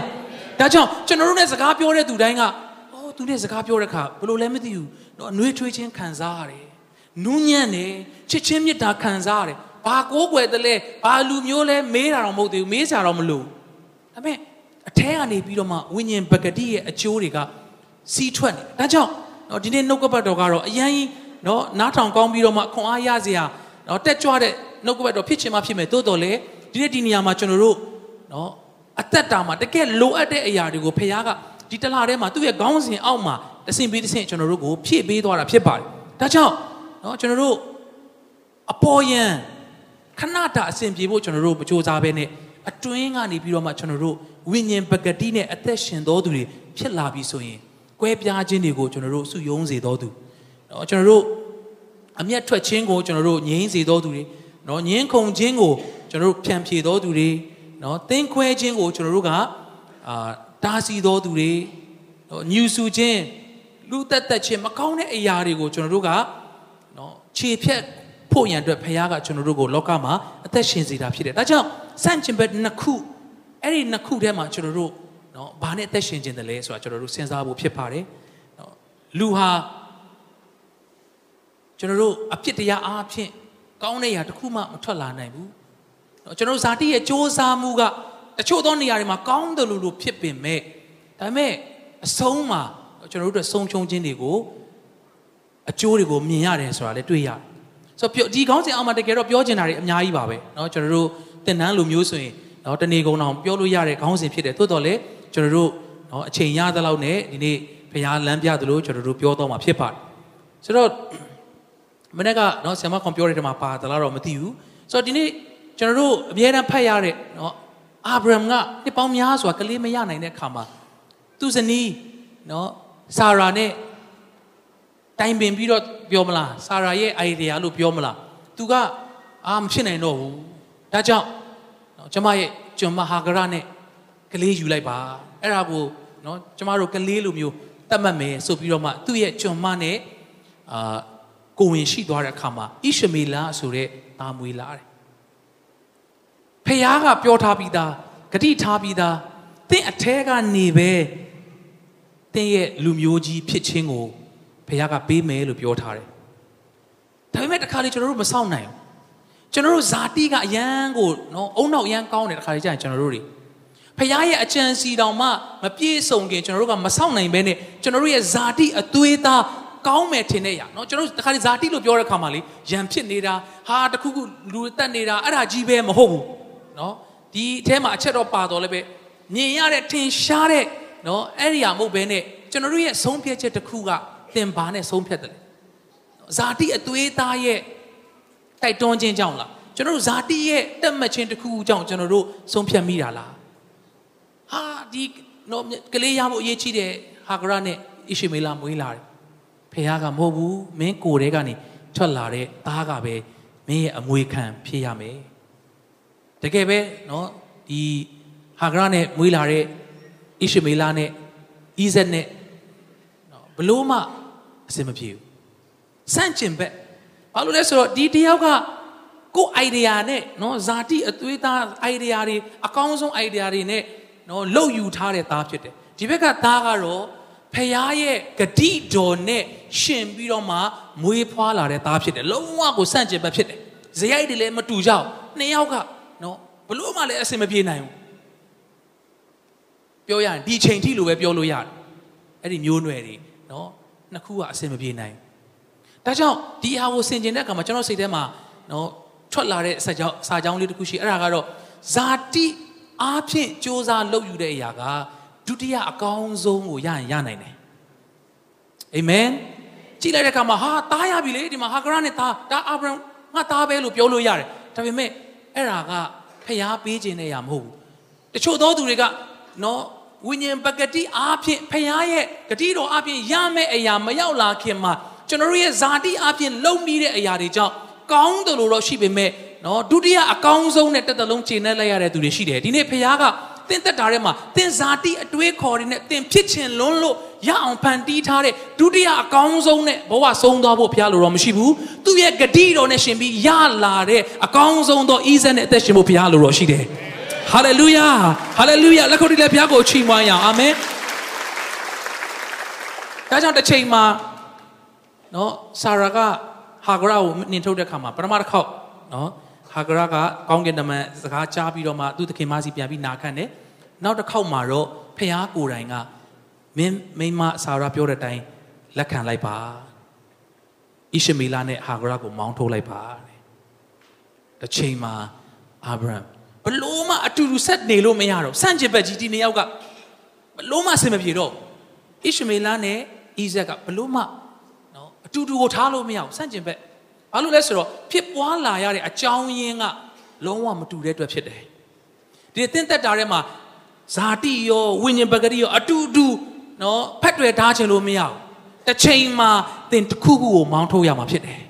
ဒါကြောင့်ကျွန်တော်တို့နဲ့စကားပြောတဲ့သူတိုင်းကအော်သူနဲ့စကားပြောတဲ့အခါဘယ်လိုလဲမသိဘူးတော့အနှွေးထွေးခြင်းခံစားရတယ်နူးညံ့တယ်ချစ်ချင်းမေတ္တာခံစားရတယ် ဘာကိုးကွယ်တယ်လဲဘာလူမျိုးလဲမေးတာတော့မဟုတ်သေးဘူးမေးစရာတော့မလိုဒါပေမဲ့အထဲကနေပြီးတော့မှဝိညာဉ်ပကတိရဲ့အကျိုးတွေကစီးထွက်နေတယ်ဒါကြောင့်နော်ဒီနေ့နှုတ်ကပတ်တော်ကတော့အရင်နော်နားထောင်ကောင်းပြီးတော့မှခွန်အားရစရာနော်တက်ကြွတဲ့နှုတ်ကပတ်တော်ဖြစ်ချင်မှဖြစ်မယ်တိုးတော်လေဒီနေ့ဒီနေရာမှာကျွန်တော်တို့နော်အသက်တာမှာတကယ်လိုအပ်တဲ့အရာတွေကိုဖခင်ကဒီတလားထဲမှာသူ့ရဲ့ခေါင်းစဉ်အောက်မှာတဆင့်ပြီးတဆင့်ကျွန်တော်တို့ကိုဖြည့်ပေးသွားတာဖြစ်ပါတယ်ဒါကြောင့်နော်ကျွန်တော်တို့အပေါ်ယံ ခဏတာအစဉ်ပြေဖို့ကျွန်တော်တို့မကြိုးစားဘဲနဲ့အတွင်းကနေပြီးတော့မှကျွန်တော်တို့ဝိညာဉ်ပကတိနဲ့အသက်ရှင်တော်သူတွေဖြစ်လာပြီဆိုရင်ကွဲပြားခြင်းတွေကိုကျွန်တော်တို့စုယုံစေတော်သူเนาะကျွန်တော်တို့အမျက်ထွက်ခြင်းကိုကျွန်တော်တို့ငြိမ်းစေတော်သူတွေเนาะငြင်းခုန်ခြင်းကိုကျွန်တော်တို့ဖြန့်ဖြေတော်သူတွေเนาะသင်ခွဲခြင်းကိုကျွန်တော်တို့ကအာတားဆီးတော်သူတွေเนาะညူဆူခြင်းလူသက်သက်ခြင်းမကောင်းတဲ့အရာတွေကိုကျွန်တော်တို့ကเนาะခြေဖြတ် ဖို့ရန်အတွက်ဖခင်ကကျွန်တော်တို့ကိုလောကမှာအသက်ရှင်စေတာဖြစ်တယ်ဒါကြောင့်စန့်ကျင်ဘက်နှစ်ခုအဲ့ဒီနှစ်ခုထဲမှာကျွန်တော်တို့နော်ဘာနဲ့အသက်ရှင်ခြင်းတလဲဆိုတာကျွန်တော်တို့စဉ်းစားဖို့ဖြစ်ပါတယ်နော်လူဟာကျွန်တော်တို့အဖြစ်တရားအားဖြင့်ကောင်းတဲ့ຢာတစ်ခုမှမထွက်လာနိုင်ဘူးနော်ကျွန်တော်တို့ဇာတိရဲ့စ조사မှုကတချို့သောနေရာတွေမှာကောင်းတယ်လို့လို့ဖြစ်ပင်မဲ့ဒါပေမဲ့အဆုံးမှာကျွန်တော်တို့အတွက်ဆုံးချုံခြင်းတွေကိုအကျိုးတွေကိုမြင်ရတယ်ဆိုတာလည်းတွေ့ရတယ် ဆိုတော့ဒီကောင်းစဉ်အောက်မှာတကယ်တော့ပြောချင်တာတွေအများကြီးပါပဲเนาะကျွန်တော်တို့သင်တန်းလိုမျိုးဆိုရင်เนาะတနေကုန်အောင်ပြောလို့ရတဲ့ခေါင်းစဉ်ဖြစ်တယ်သို့တော်လည်းကျွန်တော်တို့เนาะအချိန်ရသလောက်နဲ့ဒီနေ့ဘုရားလမ်းပြသလိုကျွန်တော်တို့ပြောတော့မှာဖြစ်ပါတယ်ဆိုတော့မနေ့ကเนาะဆရာမကွန်ပြောတဲ့ထဲမှာပါသလားတော့မသိဘူးဆိုတော့ဒီနေ့ကျွန်တော်တို့အများအားဖတ်ရတဲ့เนาะအာဗြဟံကနှစ်ပေါင်းများစွာကလေးမရနိုင်တဲ့အခါမှာသူ့ဇနီးเนาะဆာရာနဲ့ တိုင်ပင်ပြီးတော့ပြောမလားဆာရာရဲ့ idea လို့ပြောမလားသူကအာမဖြစ်နိုင်တော့ဘူးဒါကြောင့်ကျမရဲ့ကျွန်မဟာဂရနဲ့ကလေးယူလိုက်ပါအဲ့ဒါကိုနော်ကျမတို့ကလေးလိုမျိုးတတ်မှတ်မယ်ဆိုပြီးတော့မှသူ့ရဲ့ကျွန်မနဲ့အာကိုဝင်ရှိသွားတဲ့အခါမှာဣရှမေလဆိုတဲ့သားမွေးလာတယ်ဖခင်ကပြောထားပြီးသားဂတိထားပြီးသားသင်အแทကနေပဲသင်ရဲ့လူမျိုးကြီးဖြစ်ခြင်းကို ဖခင်ကပေးမယ်လို့ပြောထားတယ်ဒါပေမဲ့တခါလေကျွန်တော်တို့မစောင့်နိုင်ဘူးကျွန်တော်တို့ဇာတိကအရန်ကိုနော်အုံနောက်အရန်ကောင်းတယ်တခါလေကြာရင်ကျွန်တော်တို့တွေဖခင်ရဲ့အကြံစီတောင်မှမပြည့်စုံခင်ကျွန်တော်တို့ကမဆောင်နိုင်ဘဲနဲ့ကျွန်တော်တို့ရဲ့ဇာတိအသွေးသားကောင်းမယ်ထင်တဲ့ရနော်ကျွန်တော်တို့တခါလေဇာတိလို့ပြောတဲ့အခါမှာလေရံဖြစ်နေတာဟာတခုခုလူတက်နေတာအဲ့ဒါကြီးပဲမဟုတ်ဘူးနော်ဒီအထဲမှာအချက်တော့ပါတော်လည်းပဲမြင်ရတဲ့ထင်ရှားတဲ့နော်အဲ့ဒီဟာမဟုတ်ဘဲနဲ့ကျွန်တော်တို့ရဲ့ဆုံးဖြတ်ချက်တစ်ခုက သင်ဘာနဲ့ဆုံးဖြတ်တယ်လဲဇာတိအသွေးသားရဲ့တိုက်တွန်းခြင်းကြောင့်လားကျွန်တော်တို့ဇာတိရဲ့တက်မှတ်ခြင်းတစ်ခုခုကြောင့်ကျွန်တော်တို့ဆုံးဖြတ်မိတာလားဟာဒီနော်ကလေးရဖို့အရေးကြီးတယ်ဟာဂရနဲ့ဣရှိမေလမွေးလာတယ်ဖေဟာကမဟုတ်ဘူးမင်းကိုယ်တဲကနေထွက်လာတဲ့သားကပဲမင်းရဲ့အမွေခံဖြစ်ရမယ်တကယ်ပဲနော်ဒီဟာဂရနဲ့မွေးလာတဲ့ဣရှိမေလနဲ့ဣဇက်နဲ့နော်ဘလို့မှ အစင်မပြေဘူးစန့်ကျင်ဘက်ဘာလို့လဲဆိုတော့ဒီတယောက်ကကိုယ် idea နဲ့နော်ဇာတိအသွေးသား idea တွေအကောင်းဆုံး idea တွေနဲ့နော်လှုပ်ယူထားတဲ့သားဖြစ်တယ်ဒီဘက်ကသားကတော့ဖခင်ရဲ့ဂတိတော်နဲ့ရှင်ပြီးတော့မှမွေးဖွားလာတဲ့သားဖြစ်တယ်လုံးဝကိုစန့်ကျင်ဘက်ဖြစ်တယ်ဇယိုက်တွေလည်းမတူကြဘူးနှစ်ယောက်ကနော်ဘလို့မှလည်းအဆင်မပြေနိုင်ဘူးပြောရရင်ဒီချိန်ထိလိုပဲပြောလို့ရတယ်အဲ့ဒီမျိုးနွယ်တွေနော် နှစ်ခုကအဆင်မပြေနိုင်ဒါကြောင့်ဒီဟာကိုဆင်ကျင်တဲ့အခါမှာကျွန်တော်စိတ်ထဲမှာနော်ထွက်လာတဲ့စာကြောင်းစာကြောင်းလေးတစ်ခုရှိအဲ့ဒါကတော့ဇာတိအားဖြင့်စ조사လုပ်ယူတဲ့အရာကဒုတိယအကောင်းဆုံးကိုရရင်ရနိုင်တယ်အာမင်ကြည့်လိုက်တဲ့အခါမှာဟာတားရပြီလေဒီမှာဟာဂရနဲ့တားဒါအာဗြဟံငါတားပဲလို့ပြောလို့ရတယ်ဒါပေမဲ့အဲ့ဒါကဖျားပေးခြင်းတဲ့အရာမဟုတ်ဘူးတချို့သောသူတွေကနော် ဝိညာဉ်ပကတိအားဖြင့်ဖျားရဲ့ဂတိတော်အားဖြင့်ရမယ့်အရာမရောက်လာခင်မှာကျွန်တော်တို့ရဲ့ဇာတိအပြင်လုံမိတဲ့အရာတွေကြောင့်ကောင်းတယ်လို့တော့ရှိပေမဲ့နော်ဒုတိယအကောင်းဆုံးနဲ့တက်တလုံးခြေနဲ့လိုက်ရတဲ့သူတွေရှိတယ်ဒီနေ့ဖခင်ကသင်သက်တာထဲမှာသင်ဇာတိအတွေးခေါ်တွေနဲ့သင်ဖြစ်ချင်လွန်းလို့ရအောင်ဖန်တီးထားတဲ့ဒုတိယအကောင်းဆုံးနဲ့ဘဝဆုံးသွားဖို့ဖခင်လိုတော့မရှိဘူးသူ့ရဲ့ဂတိတော်နဲ့ရှင်ပြီးရလာတဲ့အကောင်းဆုံးသောဤဇက်နဲ့အသက်ရှင်ဖို့ဖခင်လိုတော့ရှိတယ် ဟာလေလုယာဟာလေလုယာလက်ခုပ်တီးလက်ဖခင်ကိုချီးမွမ်းရအောင်အာမင်ဒါကြောင့်တစ်ချိန်မှာနော်ဆာရာကဟာဂရာကိုနှင်ထုတ်တဲ့ခါမှာပထမတစ်ခေါက်နော်ဟာဂရာကကောင်းကင်တမန်စကားကြားပြီးတော့မှသူ့သခင်မစီပြန်ပြီးနာခံတယ်နောက်တစ်ခေါက်မှာတော့ဖခင်ကိုယ်တိုင်ကမင်းမိမဆာရာပြောတဲ့အတိုင်းလက်ခံလိုက်ပါဣရှမေလနဲ့ဟာဂရာကိုမောင်းထုတ်လိုက်ပါတဲ့တစ်ချိန်မှာအာဗြဟံဘလို့မှ အတူတူဆက်နေလို့မရတော့စန့်ကျင်ဘက်ကြီးဒီနှစ်ယောက်ကဘလို့မှအဆင်မပြေတော့ဣရှမေလနဲ့ဣဇက်ကဘလို့မှနော်အတူတူကိုထားလို့မရဘူးစန့်ကျင်ဘက်ဘာလို့လဲဆိုတော့ဖြစ်ပွားလာရတဲ့အကြောင်းရင်းကလုံးဝမတူတဲ့အတွက်ဖြစ်တယ်ဒီသင်သက်တာထဲမှာဇာတိရောဝိညာဉ်ပဂတိရောအတူတူနော်ဖက်တွယ်ထားခြင်းလို့မရဘူးတစ်ချိန်မှာသင်တစ်ခုခုကိုမောင်းထုတ်ရမှာဖြစ်တယ်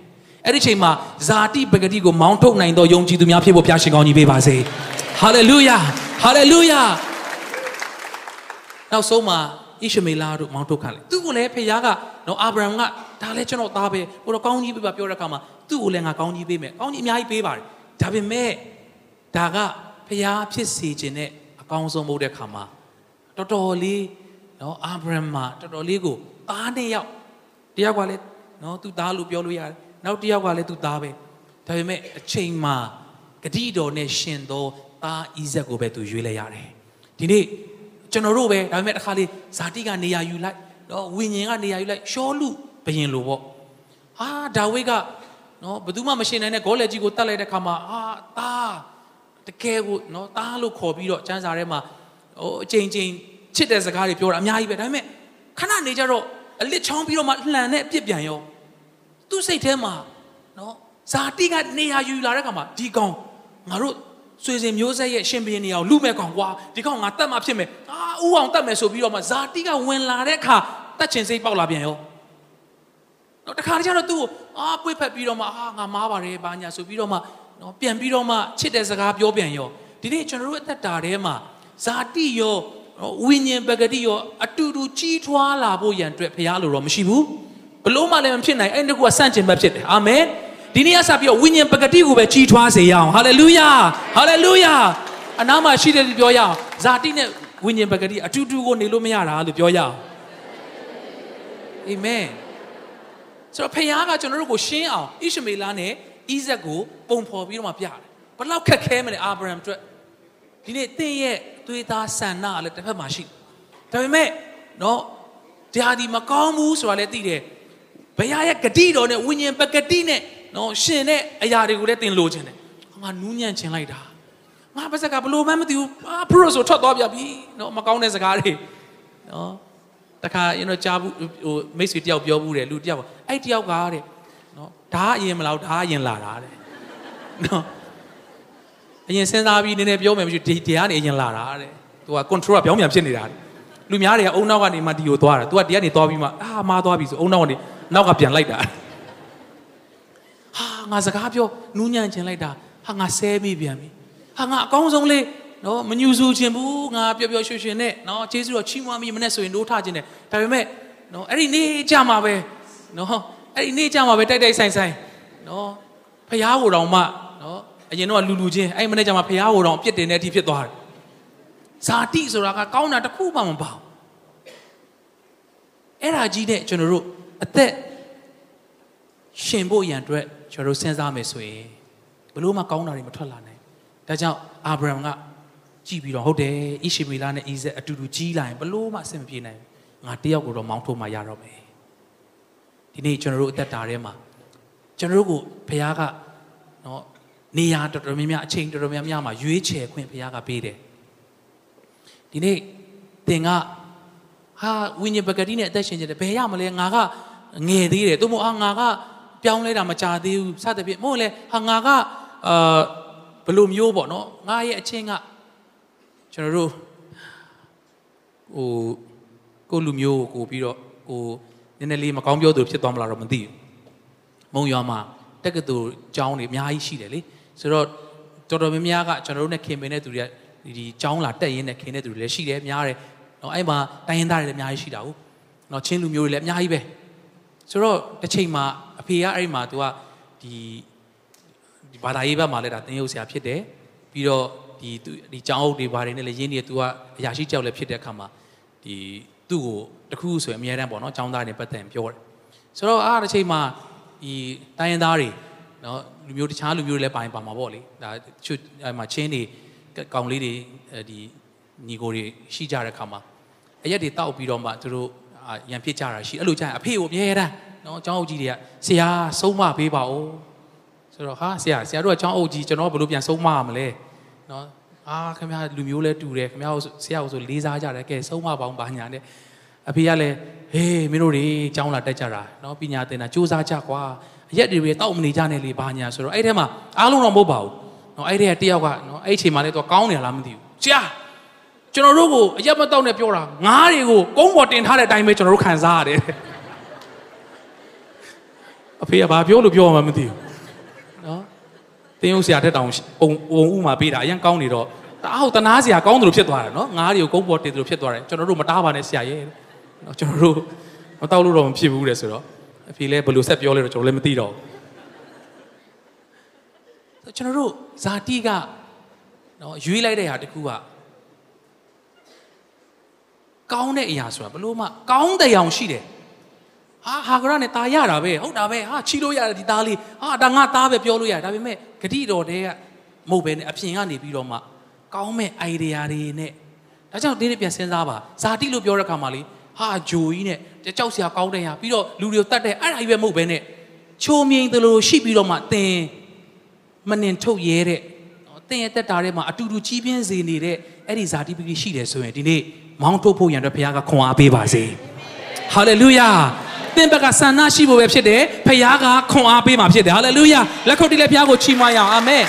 အဲ့ဒီချိန်မှာဇာတိပဂတိကိုမောင်းထုတ်နိုင်သောယုံကြည်သူများဖြစ်ဖို့ဘုရားရှင်ကောင်းကြီးပေးပါစေဟာလေလုယာဟာလေလုယာနောက်ဆုံးမှာဣရှမေလတို့မောင်းထုတ်ခံလေသူ့ကိုလည်းဖခင်ကနော်အာဗြဟံကဒါလည်းကျွန်တော်သားပဲဟိုတော့ကောင်းကြီးပေးပါပြောတဲ့အခါမှာသူ့ကိုလည်းငါကောင်းကြီးပေးမယ်ကောင်းကြီးအများကြီးပေးပါတယ်ဒါပေမဲ့ဒါကဖခင်ဖြစ်စေခြင်းနဲ့အကောင်းဆုံးမဟုတ်တဲ့အခါမှာတော်တော်လေးနော်အာဗြဟံမှာတော်တော်လေးကိုသားနဲ့ရောက်တယောက်ကလည်းနော်သူ့သားလို့ပြောလို့ရတယ် နောက်တယောက်ကလည်းသူ့သားပဲဒါပေမဲ့အချိန်မှာဂတိတော်နဲ့ရှင်သောသားဣဇက်ကိုပဲသူရွေးလိုက်ရတယ်ဒီနေ့ကျွန်တော်တို့ပဲဒါပေမဲ့တစ်ခါလေးဇာတိကနေရာယူလိုက်နော်ဝိညာဉ်ကနေရာယူလိုက်ရှောလူဘယင်လိုပေါ့ဟာဒါဝိဒ်ကနော်ဘယ်သူမှမရှင်နိုင်တဲ့ဂေါလက်ကြီးကိုတတ်လိုက်တဲ့ခါမှာဟာသားတကယ်ကိုနော်သားလို့ခေါ်ပြီးတော့ကျမ်းစာထဲမှာဟိုအချိန်ချင်းချစ်တဲ့စကားတွေပြောတာအများကြီးပဲဒါပေမဲ့ခဏနေကြတော့အလစ်ချောင်းပြီးတော့မှလှန်တဲ့အပြစ်ပြန်ရော သူ့စိတ်ထဲမှာနော်ဇာတိကနေရာယူလာတဲ့ခါမှာဒီကောင်ငါတို့ဆွေစဉ်မျိုးဆက်ရဲ့ရှင်ဘရင်နေရာကိုလူမဲ့ကောင်ကွာဒီကောင်ငါတတ်မှဖြစ်မယ်အာဥအောင်တတ်မယ်ဆိုပြီးတော့မှဇာတိကဝင်လာတဲ့အခါတတ်ချင်စိတ်ပေါက်လာပြန်ရောနော်တခါတည်းကျတော့သူ့ကိုအာပွေ့ဖက်ပြီးတော့မှအာငါမားပါတယ်ဘာညာဆိုပြီးတော့မှနော်ပြန်ပြီးတော့မှချစ်တဲ့စကားပြောပြန်ရောဒီနေ့ကျွန်တော်တို့အသက်တာထဲမှာဇာတိရောဝိညာဉ်ပဂတိရောအတူတူကြီးထွားလာဖို့ရန်အတွက်ဖရားလိုတော့မရှိဘူးဘ လို့မှလည်းမဖြစ်နိုင်အဲ့ဒီကူကစန့်ကျင်ဘက်ဖြစ်တယ်အာမင်ဒီနေ့ကစပြီးတော့ဝိညာဉ်ပဂတိကိုပဲကြီးထွားစေရအောင်ဟာလေလုယာဟာလေလုယာအနားမှာရှိတယ်လို့ပြောရအောင်ဇာတိနဲ့ဝိညာဉ်ပဂတိအတူတူကိုနေလို့မရတာလို့ပြောရအောင်အာမင်ဆိုတော့ဖခင်ကကျွန်တော်တို့ကိုရှင်းအောင်ဣရှမေလနဲ့ဣဇက်ကိုပုံဖော်ပြီးတော့မှပြတယ်ဘလောက်ခက်ခဲမလဲအာဗြဟံအတွက်ဒီနေ့သင်ရဲ့သွေးသားဆန္ဒလည်းတစ်ဖက်မှာရှိဒါပေမဲ့နော်ဒါဒီမကောင်းဘူးဆိုတာလည်းသိတယ် ဘုရားရဲ့ဂတိတော်နဲ့ဝိညာဉ်ပဂတိနဲ့နော်ရှင်တဲ့အရာတွေကိုလည်းသင်လိုချင်တယ်ငါနူးညံ့ချင်လိုက်တာငါပါစကဘလို့မှမသိဘူးအာပရိုဆိုထွက်သွားပြပြီနော်မကောင်းတဲ့စကားတွေနော်တခါရင်တော့ကြားဘူးဟိုမိတ်ဆွေတယောက်ပြောဘူးတယ်လူတယောက်အဲ့တယောက်ကတဲ့နော်ဒါအရင်မလားဒါအရင်လာတာတဲ့နော်အရင်စဉ်းစားပြီးနည်းနည်းပြောမယ်မရှိဒီတရားနေအရင်လာတာတဲ့သူက control ကပြောင်းပြန်ဖြစ်နေတာလူများတွေကအုံနောက်ကနေမှဒီကိုသွားတာ तू ကဒီကနေသွားပြီးမှအာမားသွားပြီဆိုအုံနောက်ကနေ နောက်ကပြန်လိုက်တာဟာငါစကားပြောနူးညံ့ချင်လိုက်တာဟာငါဆဲမိပြန်ပြီဟာငါအကောင်းဆုံးလေးနော်မညူဆူချင်ဘူးငါပျော်ပျော်ရွှင်ရွှင်နဲ့နော်ကျေးဇူးတော်ချီးမွမ်းပြီးမနဲ့ဆိုရင်နိုးထခြင်းနဲ့ဒါပေမဲ့နော်အဲ့ဒီနေ့ကြမှာပဲနော်အဲ့ဒီနေ့ကြမှာပဲတိုက်တိုက်ဆိုင်ဆိုင်နော်ဖះကိုတောင်မှနော်အရင်တော့လူလူချင်းအဲ့မနေ့ကျမှဖះကိုတောင်အပြစ်တင်တဲ့အထိဖြစ်သွားတယ်ဇာတိဆိုတာကကောင်းတာတစ်ခုမှမပါဘူးအဲ့ဒါကြီးနဲ့ကျွန်တော်တို့ အသက်ရှင်ဖို့ရန်အတွက်ကျွန်တော်တို့စဉ်းစားမယ်ဆိုရင်ဘလို့မှကောင်းတာတွေမထွက်လာနိုင်ဒါကြောင့်အာဗြဟံကကြည်ပြီးတော့ဟုတ်တယ်ဣရှိမေလနဲ့ဣဇက်အတူတူကြီးလာရင်ဘလို့မှအဆင်မပြေနိုင်ဘူးငါတယောက်ကိုတော့မောင်းထုတ်မှရတော့မယ်ဒီနေ့ကျွန်တော်တို့အသက်တာထဲမှာကျွန်တော်တို့ကိုဘုရားကနော်နေရာတော်တော်များများအချိန်တော်တော်များများမှာရွေးချယ်ခွင့်ဘုရားကပေးတယ်ဒီနေ့သင်ကဟာဝိညာဉ်ပကတိနဲ့အသက်ရှင်ကြတယ်ဘယ်ရမလဲငါက ငယ်သေးတယ်သူမို့အာငါကပြောင်းလဲတာမကြသေးဘူးစသဖြင့်မို့လေဟာငါကအာဘလိုမျိုးပေါ့နော်ငါရဲ့အချင်းကကျွန်တော်တို့ဟိုကိုလူမျိုးကိုပြီးတော့ကိုနည်းနည်းလေးမကောင်းပြောသူဖြစ်သွားမလားတော့မသိဘူးမုံရွာမှာတက္ကသိုလ်ကျောင်းတွေအများကြီးရှိတယ်လေဆိုတော့တော်တော်များများကကျွန်တော်တို့နဲ့ခင်မင်တဲ့သူတွေကဒီကျောင်းလာတက်ရင်းနဲ့ခင်တဲ့သူတွေလည်းရှိတယ်များတယ်နော်အဲ့မှာတိုင်းရင်းသားတွေလည်းအများကြီးရှိတာဟုတ်နော်ချင်းလူမျိုးတွေလည်းအများကြီးပဲ ဆိုတော့တစ်ချိန်မှာအဖေကအဲ့မှာ तू ကဒီဒီဘာသာရေးဘက်မှာလည်းဒါသင်ရုပ်ဆရာဖြစ်တယ်ပြီးတော့ဒီဒီကျောင်းအုပ်တွေဘာတွေနဲ့လည်းရင်းနေ तू ကအရာရှိကြောက်လည်းဖြစ်တဲ့အခါမှာဒီသူ့ကိုတခုဆိုရင်အများတန်းပေါ့နော်ကျောင်းသားတွေပတ်သက်ပြောတယ်ဆိုတော့အားတစ်ချိန်မှာဒီတိုင်းရင်းသားတွေနော်လူမျိုးတခြားလူမျိုးတွေလည်းပိုင်းပါမှာပေါ့လေဒါချွတ်အဲ့မှာချင်းတွေကောင်လေးတွေဒီညီကိုတွေရှိကြတဲ့အခါမှာအရက်တွေတောက်ပြီးတော့မှသူတို့ ရန်ဖြစ်ကြတာရှိအဲ့လိုကြာအဖေကိုအမြဲတမ်းနော်ကျောင်းအုပ်ကြီးတွေကဆရာဆုံးမပေးပါဦးဆိုတော့ဟာဆရာဆရာတို့ကကျောင်းအုပ်ကြီးကျွန်တော်ဘယ်လိုပြန်ဆုံးမရမလဲနော်အာခင်ဗျားလူမျိုးလဲတူတယ်ခင်ဗျားကိုဆရာကိုဆိုလေးစားကြတယ်ကဲဆုံးမပေါင်းပါညာနဲ့အဖေကလည်းဟေးမင်းတို့တွေကျောင်းလာတက်ကြတာနော်ပညာသင်တာစူးစမ်းကြကွာအရက်တွေပဲတောက်မနေကြနဲ့လေဘာညာဆိုတော့အဲ့ထဲမှာအားလုံးတော့မဟုတ်ပါဘူးနော်အဲ့ထဲကတယောက်ကနော်အဲ့ချိန်မှာလည်းသူကောင်းနေလားမသိဘူးဆရာ ကျွန်တော်တို့ကိုအရက်မတောက်နဲ့ပြောတာငါးတွေကိုကုန်းပေါ်တင်ထားတဲ့အတိုင်းပဲကျွန်တော်တို့ခံစားရတယ်အဖေကဘာပြောလို့ပြောမှမသိဘူးနော်တင်းရုပ်ဆရာတက်တောင်ပုံပုံဥမှာပေးတာအရင်ကောင်းနေတော့တအားဟုတ်တနာစရာကောင်းတယ်လို့ဖြစ်သွားတယ်နော်ငါးတွေကိုကုန်းပေါ်တင်တယ်လို့ဖြစ်သွားတယ်ကျွန်တော်တို့မတားပါနဲ့ဆရာရဲ့နော်ကျွန်တော်တို့မတောက်လို့တော့မဖြစ်ဘူးတဲ့ဆိုတော့အဖေလည်းဘယ်လိုဆက်ပြောလဲတော့ကျွန်တော်လည်းမသိတော့ဘူးကျွန်တော်တို့ဇာတိကနော်ရွေးလိုက်တဲ့ဟာတခုက ကောင်းတဲ့အရာဆိုတာဘလို့မှကောင်းတဲ့အောင်ရှိတယ်ဟာဟာကရနဲ့ตาရတာပဲဟုတ်တာပဲဟာချီလို့ရတယ်ဒီသားလေးဟာဒါငါသားပဲပြောလို့ရတယ်ဒါပေမဲ့ဂတိတော်တဲကမဟုတ်ပဲနဲ့အပြင်ကနေပြီးတော့မှကောင်းမဲ့ idea တွေနဲ့ဒါကြောင့်ဒီနေ့ပြန်စဉ်းစားပါဇာတိလို့ပြောတဲ့အခါမှာလေဟာဂျိုကြီးနဲ့ကြောက်စရာကောင်းတဲ့ဟာပြီးတော့လူတွေကိုတတ်တဲ့အဲ့ဒါကြီးပဲမဟုတ်ပဲနဲ့ချိုးမြိန်သလိုရှိပြီးတော့မှသင်မနှင်ထုတ်ရဲတဲ့သင်ရဲ့တက်တာထဲမှာအတူတူကြီးပြင်းစေနေတဲ့အဲ့ဒီဇာတိပတိရှိတယ်ဆိုရင်ဒီနေ့ မောင်းထုတ်ဖို့ရန်အတွက်ဘုရားကခွန်အားပေးပါစေဟာလေလုယာသင်ဘက်ကဆန္ဒရှိဖို့ပဲဖြစ်တယ်ဘုရားကခွန်အားပေးမှာဖြစ်တယ်ဟာလေလုယာလက်ခုပ်တီးလက်ဘုရားကိုချီးမွမ်းရအောင်အာမင်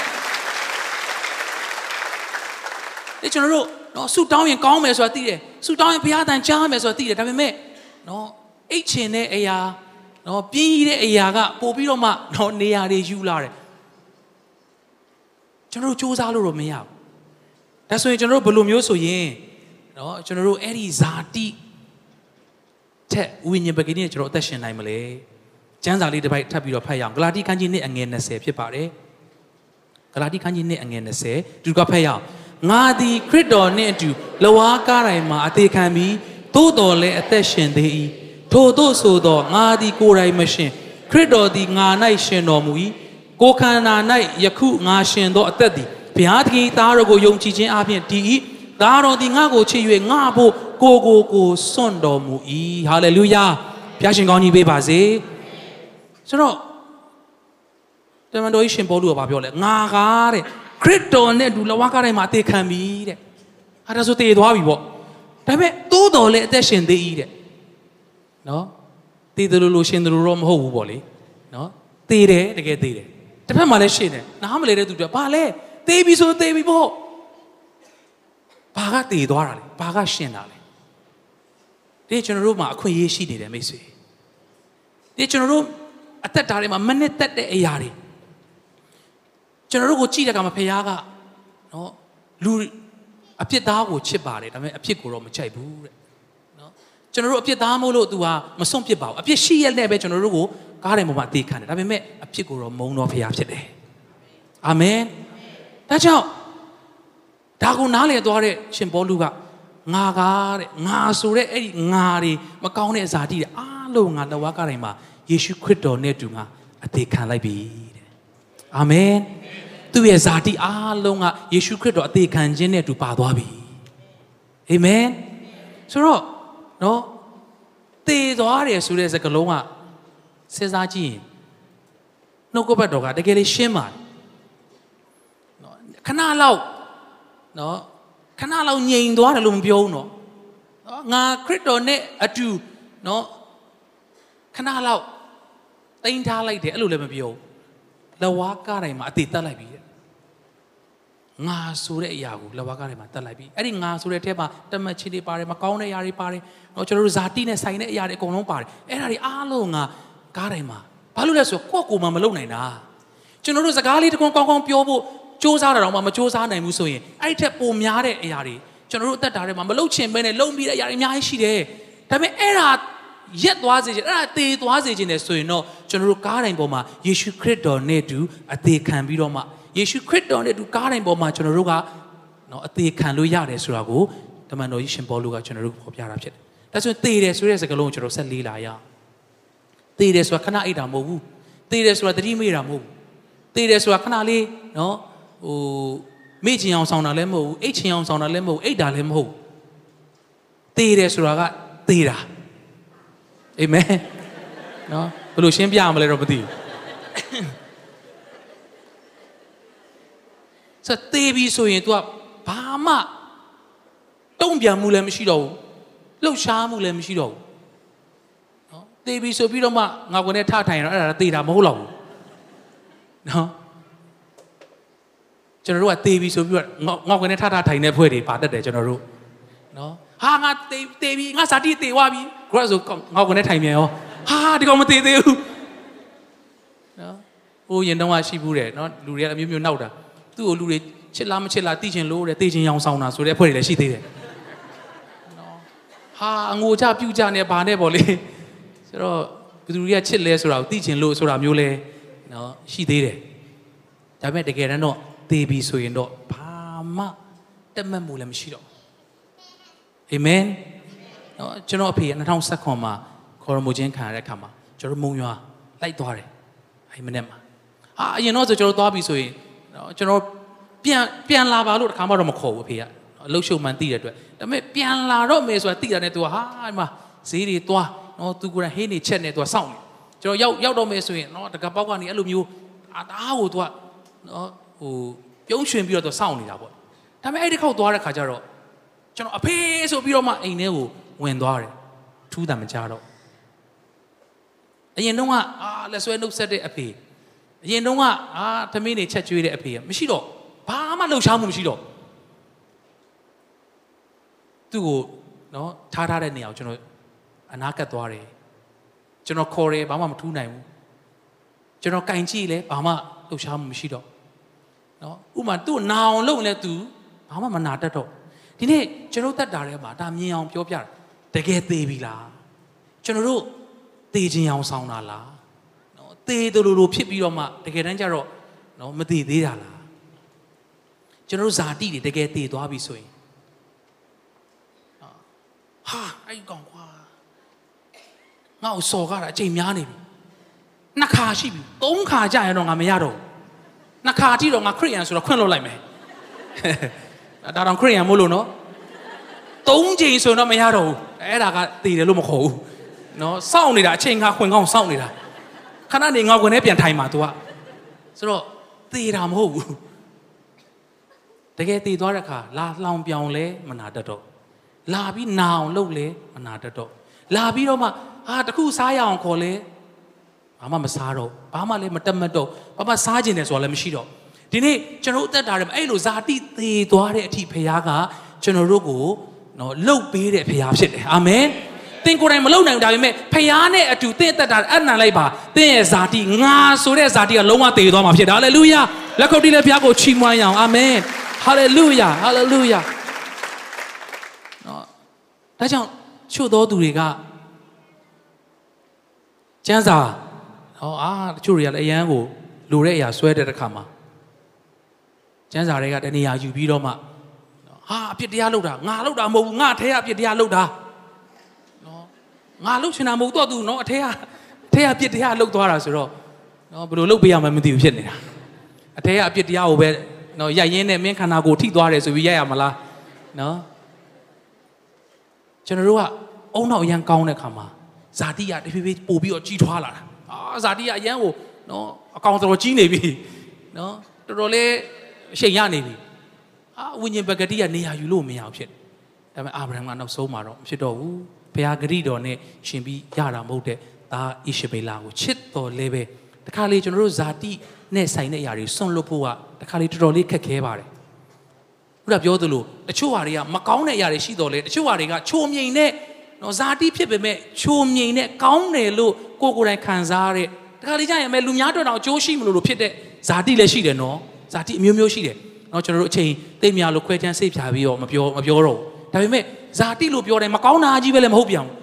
ဒီကျွန်တော်တို့နော်ဆူတောင်းရင်ကောင်းမယ်ဆိုတာသိတယ်ဆူတောင်းရင်ဘုရားတန်ကြားမယ်ဆိုတာသိတယ်ဒါပေမဲ့နော်အိတ်ချင်တဲ့အရာနော်ပြင်းရတဲ့အရာကပို့ပြီးတော့မှနော်နေရာတွေယူလာတယ်ကျွန်တော်တို့စူးစမ်းလို့တော့မရဘူးဒါဆိုရင်ကျွန်တော်တို့ဘယ်လိုမျိုးဆိုရင် နော်ကျွန်တော်တို့အဲ့ဒီဇာတိထက်ဝိညာဉ်ပကတိနဲ့ကျွန်တော်အသက်ရှင်နိုင်မလဲကျမ်းစာလေးတစ်ပိုက်ထပ်ပြီးတော့ဖတ်ရအောင်ဂလာတိခန်းကြီးနှစ်အငယ်20ဖြစ်ပါတယ်ဂလာတိခန်းကြီးနှစ်အငယ်20ဒီကဖတ်ရအောင်ငါသည်ခရစ်တော်နှင့်အတူလဝါကားတိုင်းမှာအသေးခံပြီးသို့တော်လည်းအသက်ရှင်သေး၏ထို့သို့ဆိုသောငါသည်ကိုယ်တိုင်မရှင်ခရစ်တော်သည်ငါ၌ရှင်တော်မူ၏ကိုခန္ဓာ၌ယခုငါရှင်သောအသက်သည်ဘုရားသခင်သားတော်ကိုယုံကြည်ခြင်းအပြင်တည်၏ သားတော်သည်ငါ့ကိုချစ်၍ငါ့ဖို့ကိုကိုကိုစွန့်တော်မူ၏ဟာလေလုယာဘုရားရှင်ကောင်းကြီးပေးပါစေဆိုတော့တမန်တော်ကြီးရှင်ပေါလုကပြောလဲငါကားတဲ့ခရစ်တော်နဲ့ဒူလဝါကားတိုင်းမှာအသေးခံပြီတဲ့အဲဒါဆိုတည်သွားပြီပေါ့ဒါပေမဲ့တိုးတော်လည်းအသက်ရှင်သေး၏တဲ့နော်တည်တယ်လို့လို့ရှင်တယ်လို့တော့မဟုတ်ဘူးပေါ့လေနော်တည်တယ်တကယ်တည်တယ်တစ်ဖက်မှာလည်းရှင်တယ်နားမလဲတဲ့သူတွေဘာလဲတည်ပြီဆိုတည်ပြီပေါ့ ဘာကတည်သွားတာလဲဘာကရှင်တာလဲဒီကျွန်တော်တို့မှာအခွင့်အရေးရှိနေတယ်မိတ်ဆွေဒီကျွန်တော်တို့အသက်တာထဲမှာမနစ်သက်တဲ့အရာတွေကျွန်တော်တို့ကိုကြည့်တဲ့အခါမှာဖခင်ကနော်လူအပြစ်သားကိုချစ်ပါတယ်ဒါပေမဲ့အပြစ်ကိုတော့မကြိုက်ဘူးတဲ့နော်ကျွန်တော်တို့အပြစ်သားမို့လို့ तू ဟာမစွန့်ပစ်ပါဘူးအပြစ်ရှိရတဲ့ပဲကျွန်တော်တို့ကိုကားတယ်ပေါ်မှာအသေးခံတယ်ဒါပေမဲ့အပြစ်ကိုတော့မုန်းတော့ဖခင်ဖြစ်တယ်အာမင်ဒါကြောင့် ဒါကိုနားလည်သွားတဲ့ရှင်ပေါလုကငါကားတဲ့ငါဆိုတဲ့အဲ့ဒီငါတွေမကောင်းတဲ့ဇာတိတွေအားလုံးငါလက်ဝါးကားတိုင်းမှာယေရှုခရစ်တော်နဲ့တူငါအသေးခံလိုက်ပြီတဲ့အာမင်သူ့ရဲ့ဇာတိအားလုံးကယေရှုခရစ်တော်အသေးခံခြင်းနဲ့တူပါသွားပြီအာမင်ဆိုတော့နော်တည်သွားတယ်ဆိုတဲ့စကားလုံးကစဉ်းစားကြည့်ရင်နှုတ်ကပတ်တော်ကတကယ်လေးရှင်းပါတယ်နော်ခဏလောက် နော်ခဏလောက်ငြိမ်သွားတယ်လို့မပြောဘူးနော်နော်ငါခရစ်တော်နဲ့အတူနော်ခဏလောက်တိန်ထားလိုက်တယ်အဲ့လိုလည်းမပြောဘူးလဝါကားတိုင်းမှာအသေးတက်လိုက်ပြီတဲ့ငါဆိုတဲ့အရာကိုလဝါကားတိုင်းမှာတက်လိုက်ပြီအဲ့ဒီငါဆိုတဲ့အထက်မှာတမတ်ချင်းတွေပါတယ်မကောင်းတဲ့အရာတွေပါတယ်တော့ကျွန်တော်တို့ဇာတိနဲ့ဆိုင်တဲ့အရာတွေအကုန်လုံးပါတယ်အဲ့ဒါတွေအားလုံးငါကားတိုင်းမှာဘာလို့လဲဆိုတော့ကိုယ့်ကိုယ်မှမလုပ်နိုင်တာကျွန်တော်တို့စကားလေးတကွန်ကောင်းကောင်းပြောဖို့ စူးစမ်းတာတော့မှမစူးစမ်းနိုင်ဘူးဆိုရင်အဲ့ဒီထက်ပိုများတဲ့အရာတွေကျွန်တော်တို့အသက်တာထဲမှာမလုပ်ချင်ဘဲနဲ့လုံပြီးတဲ့အရာတွေအများကြီးရှိတယ်ဒါပေမဲ့အဲ့ဒါရက်သွားစေချင်အဲ့ဒါသေသွားစေချင်တယ်ဆိုရင်တော့ကျွန်တော်တို့ကားတိုင်းပေါ်မှာယေရှုခရစ်တော်နဲ့တူအသေးခံပြီးတော့မှယေရှုခရစ်တော်နဲ့တူကားတိုင်းပေါ်မှာကျွန်တော်တို့ကနော်အသေးခံလို့ရတယ်ဆိုတာကိုတမန်တော်ကြီးရှင်ပေါလုကကျွန်တော်တို့ဖော်ပြတာဖြစ်တယ်။ဒါဆိုရင်သေတယ်ဆိုတဲ့စကားလုံးကိုကျွန်တော်ဆက်လေးလာရအောင်။သေတယ်ဆိုတာခဏအိတ်တာမဟုတ်ဘူး။သေတယ်ဆိုတာတတိမေ့တာမဟုတ်ဘူး။သေတယ်ဆိုတာခဏလေးနော် ဟိုမေ့ချင်အောင်ဆောင်တာလည်းမဟုတ်ဘူး။အိတ်ချင်အောင်ဆောင်တာလည်းမဟုတ်ဘူး။အိတ်တာလည်းမဟုတ်ဘူး။သေတယ်ဆိုတာကသေတာ။အာမင်။နော်ဘယ်လိုရှင်းပြရမလဲတော့မသိဘူး။ဆိုသေးပြီဆိုရင် तू ကဘာမှတုံ့ပြန်မှုလည်းမရှိတော့ဘူးလှုပ်ရှားမှုလည်းမရှိတော့ဘူးနော်သေးပြီဆိုပြီးတော့မှငါကနေထထိုင်ရတော့အဲ့ဒါသေတာမဟုတ်တော့ဘူးနော် ကျွန်တော်တို့ကသေးပြီဆိုပြီးတော့ငါကနေထထထိုင်နေဖွဲ့တွေပါတတ်တယ်ကျွန်တော်တို့နော်ဟာငါသေးသေးပြီငါစာတိသေးသွားပြီဂရက်ဆိုငါကနေထိုင်မြန်ရောဟာဒီကောင်မသေးသေးဘူးနော်ဟိုရင်တော့ရှိဘူးတယ်နော်လူတွေကအမျိုးမျိုးနောက်တာသူ့ကိုလူတွေချစ်လားမချစ်လားသိချင်လို့တဲ့သိချင်ရောင်ဆောင်တာဆိုတဲ့အဖွဲ့တွေလည်းရှိသေးတယ်နော်ဟာအငိုကြပြူကြနေဘာနဲ့ပေါ့လေဆိုတော့ဘယ်သူတွေကချစ်လဲဆိုတာကိုသိချင်လို့ဆိုတာမျိုးလဲနော်ရှိသေးတယ်ဒါပေမဲ့တကယ်တမ်းတော့ သေပြီဆိုရင်တော့ဘာမှတက်မှတ်မှုလည်းမရှိတော့အာမင်နော်ကျွန်တော်အဖေက2019မှာခေါ်ရမိုချင်းခံရတဲ့အခါမှာကျွန်တော်မုံရွာလိုက်သွားတယ်အဲ့မနေ့မှာဟာအရင်တော့ဆိုကျွန်တော်သွားပြီဆိုရင်နော်ကျွန်တော်ပြန်ပြန်လာပါလို့တခါမှတော့မခေါ်ဘူးအဖေကအလုတ်ရှုံမှန်သိတဲ့အတွက်ဒါပေမဲ့ပြန်လာတော့မယ်ဆိုတာသိတာနဲ့သူကဟာဒီမှာဈေးတွေသွားနော်သူကိုယ်တိုင်ဟင်းနေချက်နေသူကစောင့်နေကျွန်တော်ရောက်ရောက်တော့မယ်ဆိုရင်နော်တကပေါက်ကနေအဲ့လိုမျိုးအာတားကိုသူကနော် ဟိုပြုံးရွှင်ပြီးတော့သူစောင့်နေတာပေါ့ဒါပေမဲ့အဲ့ဒီခေါက်သွားတဲ့ခါကျတော့ကျွန်တော်အဖေဆိုပြီးတော့မှအိမ်ထဲကိုဝင်သွားတယ်ထူးတာမကြတော့အရင်တုန်းကအာလက်ဆွဲနှုတ်ဆက်တဲ့အဖေအရင်တုန်းကအာသမီးနေချက်ကျွေးတဲ့အဖေကမရှိတော့ဘာမှလှုပ်ရှားမှုမရှိတော့သူ့ကိုနော်ထားထားတဲ့နေရာကိုကျွန်တော်အနာကတ်သွားတယ်ကျွန်တော်ခေါ်တယ်ဘာမှမထူးနိုင်ဘူးကျွန်တော်ကင်ကြည့်လဲဘာမှလှုပ်ရှားမှုမရှိတော့ နော်ဥမာသူ့နာအောင်လုပ်လဲသူဘာမှမနာတတ်တော့ဒီနေ့ကျွန်တော်တက်တာထဲမှာဒါမြင်အောင်ပြောပြတာတကယ်သေးပြီလားကျွန်တော်တို့သေခြင်းအောင်ဆောင်တာလားနော်သေတယ်လို့လို့ဖြစ်ပြီးတော့မှတကယ်တမ်းကျတော့နော်မသေသေးတာလားကျွန်တော်တို့ဇာတိတွေတကယ်သေသွားပြီဆိုရင်ဟာအဲ့ကောင်ကွာငါ့ကိုစော်ကားတာအချိန်များနေပြီနှစ်ခါရှိပြီသုံးခါကြာရင်တော့ငါမရတော့ဘူး နှစ်ခါတိတော့ငါခရိယန်ဆိုတော့ခွင့်လွှတ်လိုက်မယ်ဒါတော့ခရိယန်မို့လို့နော်သုံးချိန်ဆိုတော့မရတော့ဘူးအဲ့ဒါကတည်တယ်လို့မခေါ်ဘူးနော်စောင့်နေတာအချိန်ခါခွင်ကောင်းစောင့်နေတာခဏနေငါခွင်ထဲပြန်ထိုင်มา तू ကဆိုတော့တည်တာမဟုတ်ဘူးတကယ်တည်သွားတဲ့အခါလာလှောင်ပြောင်လဲမနာတတ်တော့လာပြီးနာအောင်လုပ်လဲမနာတတ်တော့လာပြီးတော့မှအာတခုစားရအောင်ခေါ်လဲ ဘာမှမစားတော့ဘာမှလည်းမတက်မတ်တော့ဘာမှစားကျင်တယ်ဆိုတာလည်းမရှိတော့ဒီနေ့ကျွန်တော်အသက်တာထဲမှာအဲ့လိုဇာတိသေးသွားတဲ့အထိဖခင်ကကျွန်တော်တို့ကိုနော်လှုပ်ပေးတဲ့ဖခင်ဖြစ်တယ်အာမင်သင်ကိုယ်တိုင်မလုပ်နိုင်ဘူးဒါပေမဲ့ဖခင်နဲ့အတူသင်အသက်တာအနံလိုက်ပါသင်ရဲ့ဇာတိငါဆိုတဲ့ဇာတိကလုံးဝသေသွားမှာဖြစ်တယ်ဟာလေလုယာလက်ခုပ်တီးလက်ဖခင်ကိုချီးမွမ်းရအောင်အာမင်ဟာလေလုယာဟာလေလုယာနော်ဒါကြောင့်ချို့သောသူတွေကကျမ်းစာ ဟောအာတချို့တွေကလည်းအရန်ကိုလိုတဲ့အရာဆွဲတဲ့တစ်ခါမှာကျမ်းစာတွေကတနေရာယူပြီးတော့မှဟာအပြစ်တရားလုပ်တာငါလုပ်တာမဟုတ်ဘူးငါအထဲကအပြစ်တရားလုပ်တာနော်ငါလုပ်ချင်တာမဟုတ်တော့သူနော်အထဲကအထဲကအပြစ်တရားလုပ်သွားတာဆိုတော့နော်ဘယ်လိုလုပ်ပေးရမှန်းမသိဘူးဖြစ်နေတာအထဲကအပြစ်တရားကိုပဲနော်ရိုက်ရင်းနဲ့မင်းခန္ဓာကိုယ်ထိသွားတယ်ဆိုပြီးရိုက်ရမလားနော်ကျွန်တော်တို့ကအုံနောက်အရန်ကောင်းတဲ့ခါမှာဇာတိကတဖြည်းဖြည်းပို့ပြီးတော့ကြီးထွားလာတာအာ ဇာတိကအရန်ကိုနော်အကောင်တော်ကြီးနေပြီနော်တော်တော်လေးအချိန်ရနေပြီအာဝိညာဉ်ပဂတိကနေရာယူလို့မရအောင်ဖြစ်ဒါပေမဲ့အာဗြဟံကနောက်ဆုံးမှာတော့မဖြစ်တော့ဘူးဘုရားဂတိတော်နဲ့ရှင်ပြီးရတာမဟုတ်တဲ့ဒါဣရှဘေလာကိုချစ်တော်လဲပဲတခါလေကျွန်တော်တို့ဇာတိနဲ့ဆိုင်တဲ့အရာတွေစွန့်လွတ်ဖို့ကတခါလေတော်တော်လေးခက်ခဲပါတယ်ခုနပြောသလိုတချို့ဟာတွေကမကောင်းတဲ့အရာတွေရှိတော်လေတချို့ဟာတွေကချိုမြိန်တဲ့နော်ဇာတိဖြစ်ပေမဲ့ချိုမြိန်တဲ့ကောင်းတယ်လို့ ကိုကိုယ်တိုင်ခံစားရတဲ့တခါလေကြာရင်အမေလူများတော်တော်အကျိုးရှိမလို့လို့ဖြစ်တဲ့ဇာတိလည်းရှိတယ်နော်ဇာတိအမျိုးမျိုးရှိတယ်နော်ကျွန်တော်တို့အချိန်သိမရလို့ခွဲချမ်းစိတ်ဖြာပြီးတော့မပြောမပြောတော့ဘူးဒါပေမဲ့ဇာတိလို့ပြောတယ်မကောင်းတာကြီးပဲလည်းမဟုတ်ပြန်ဘူး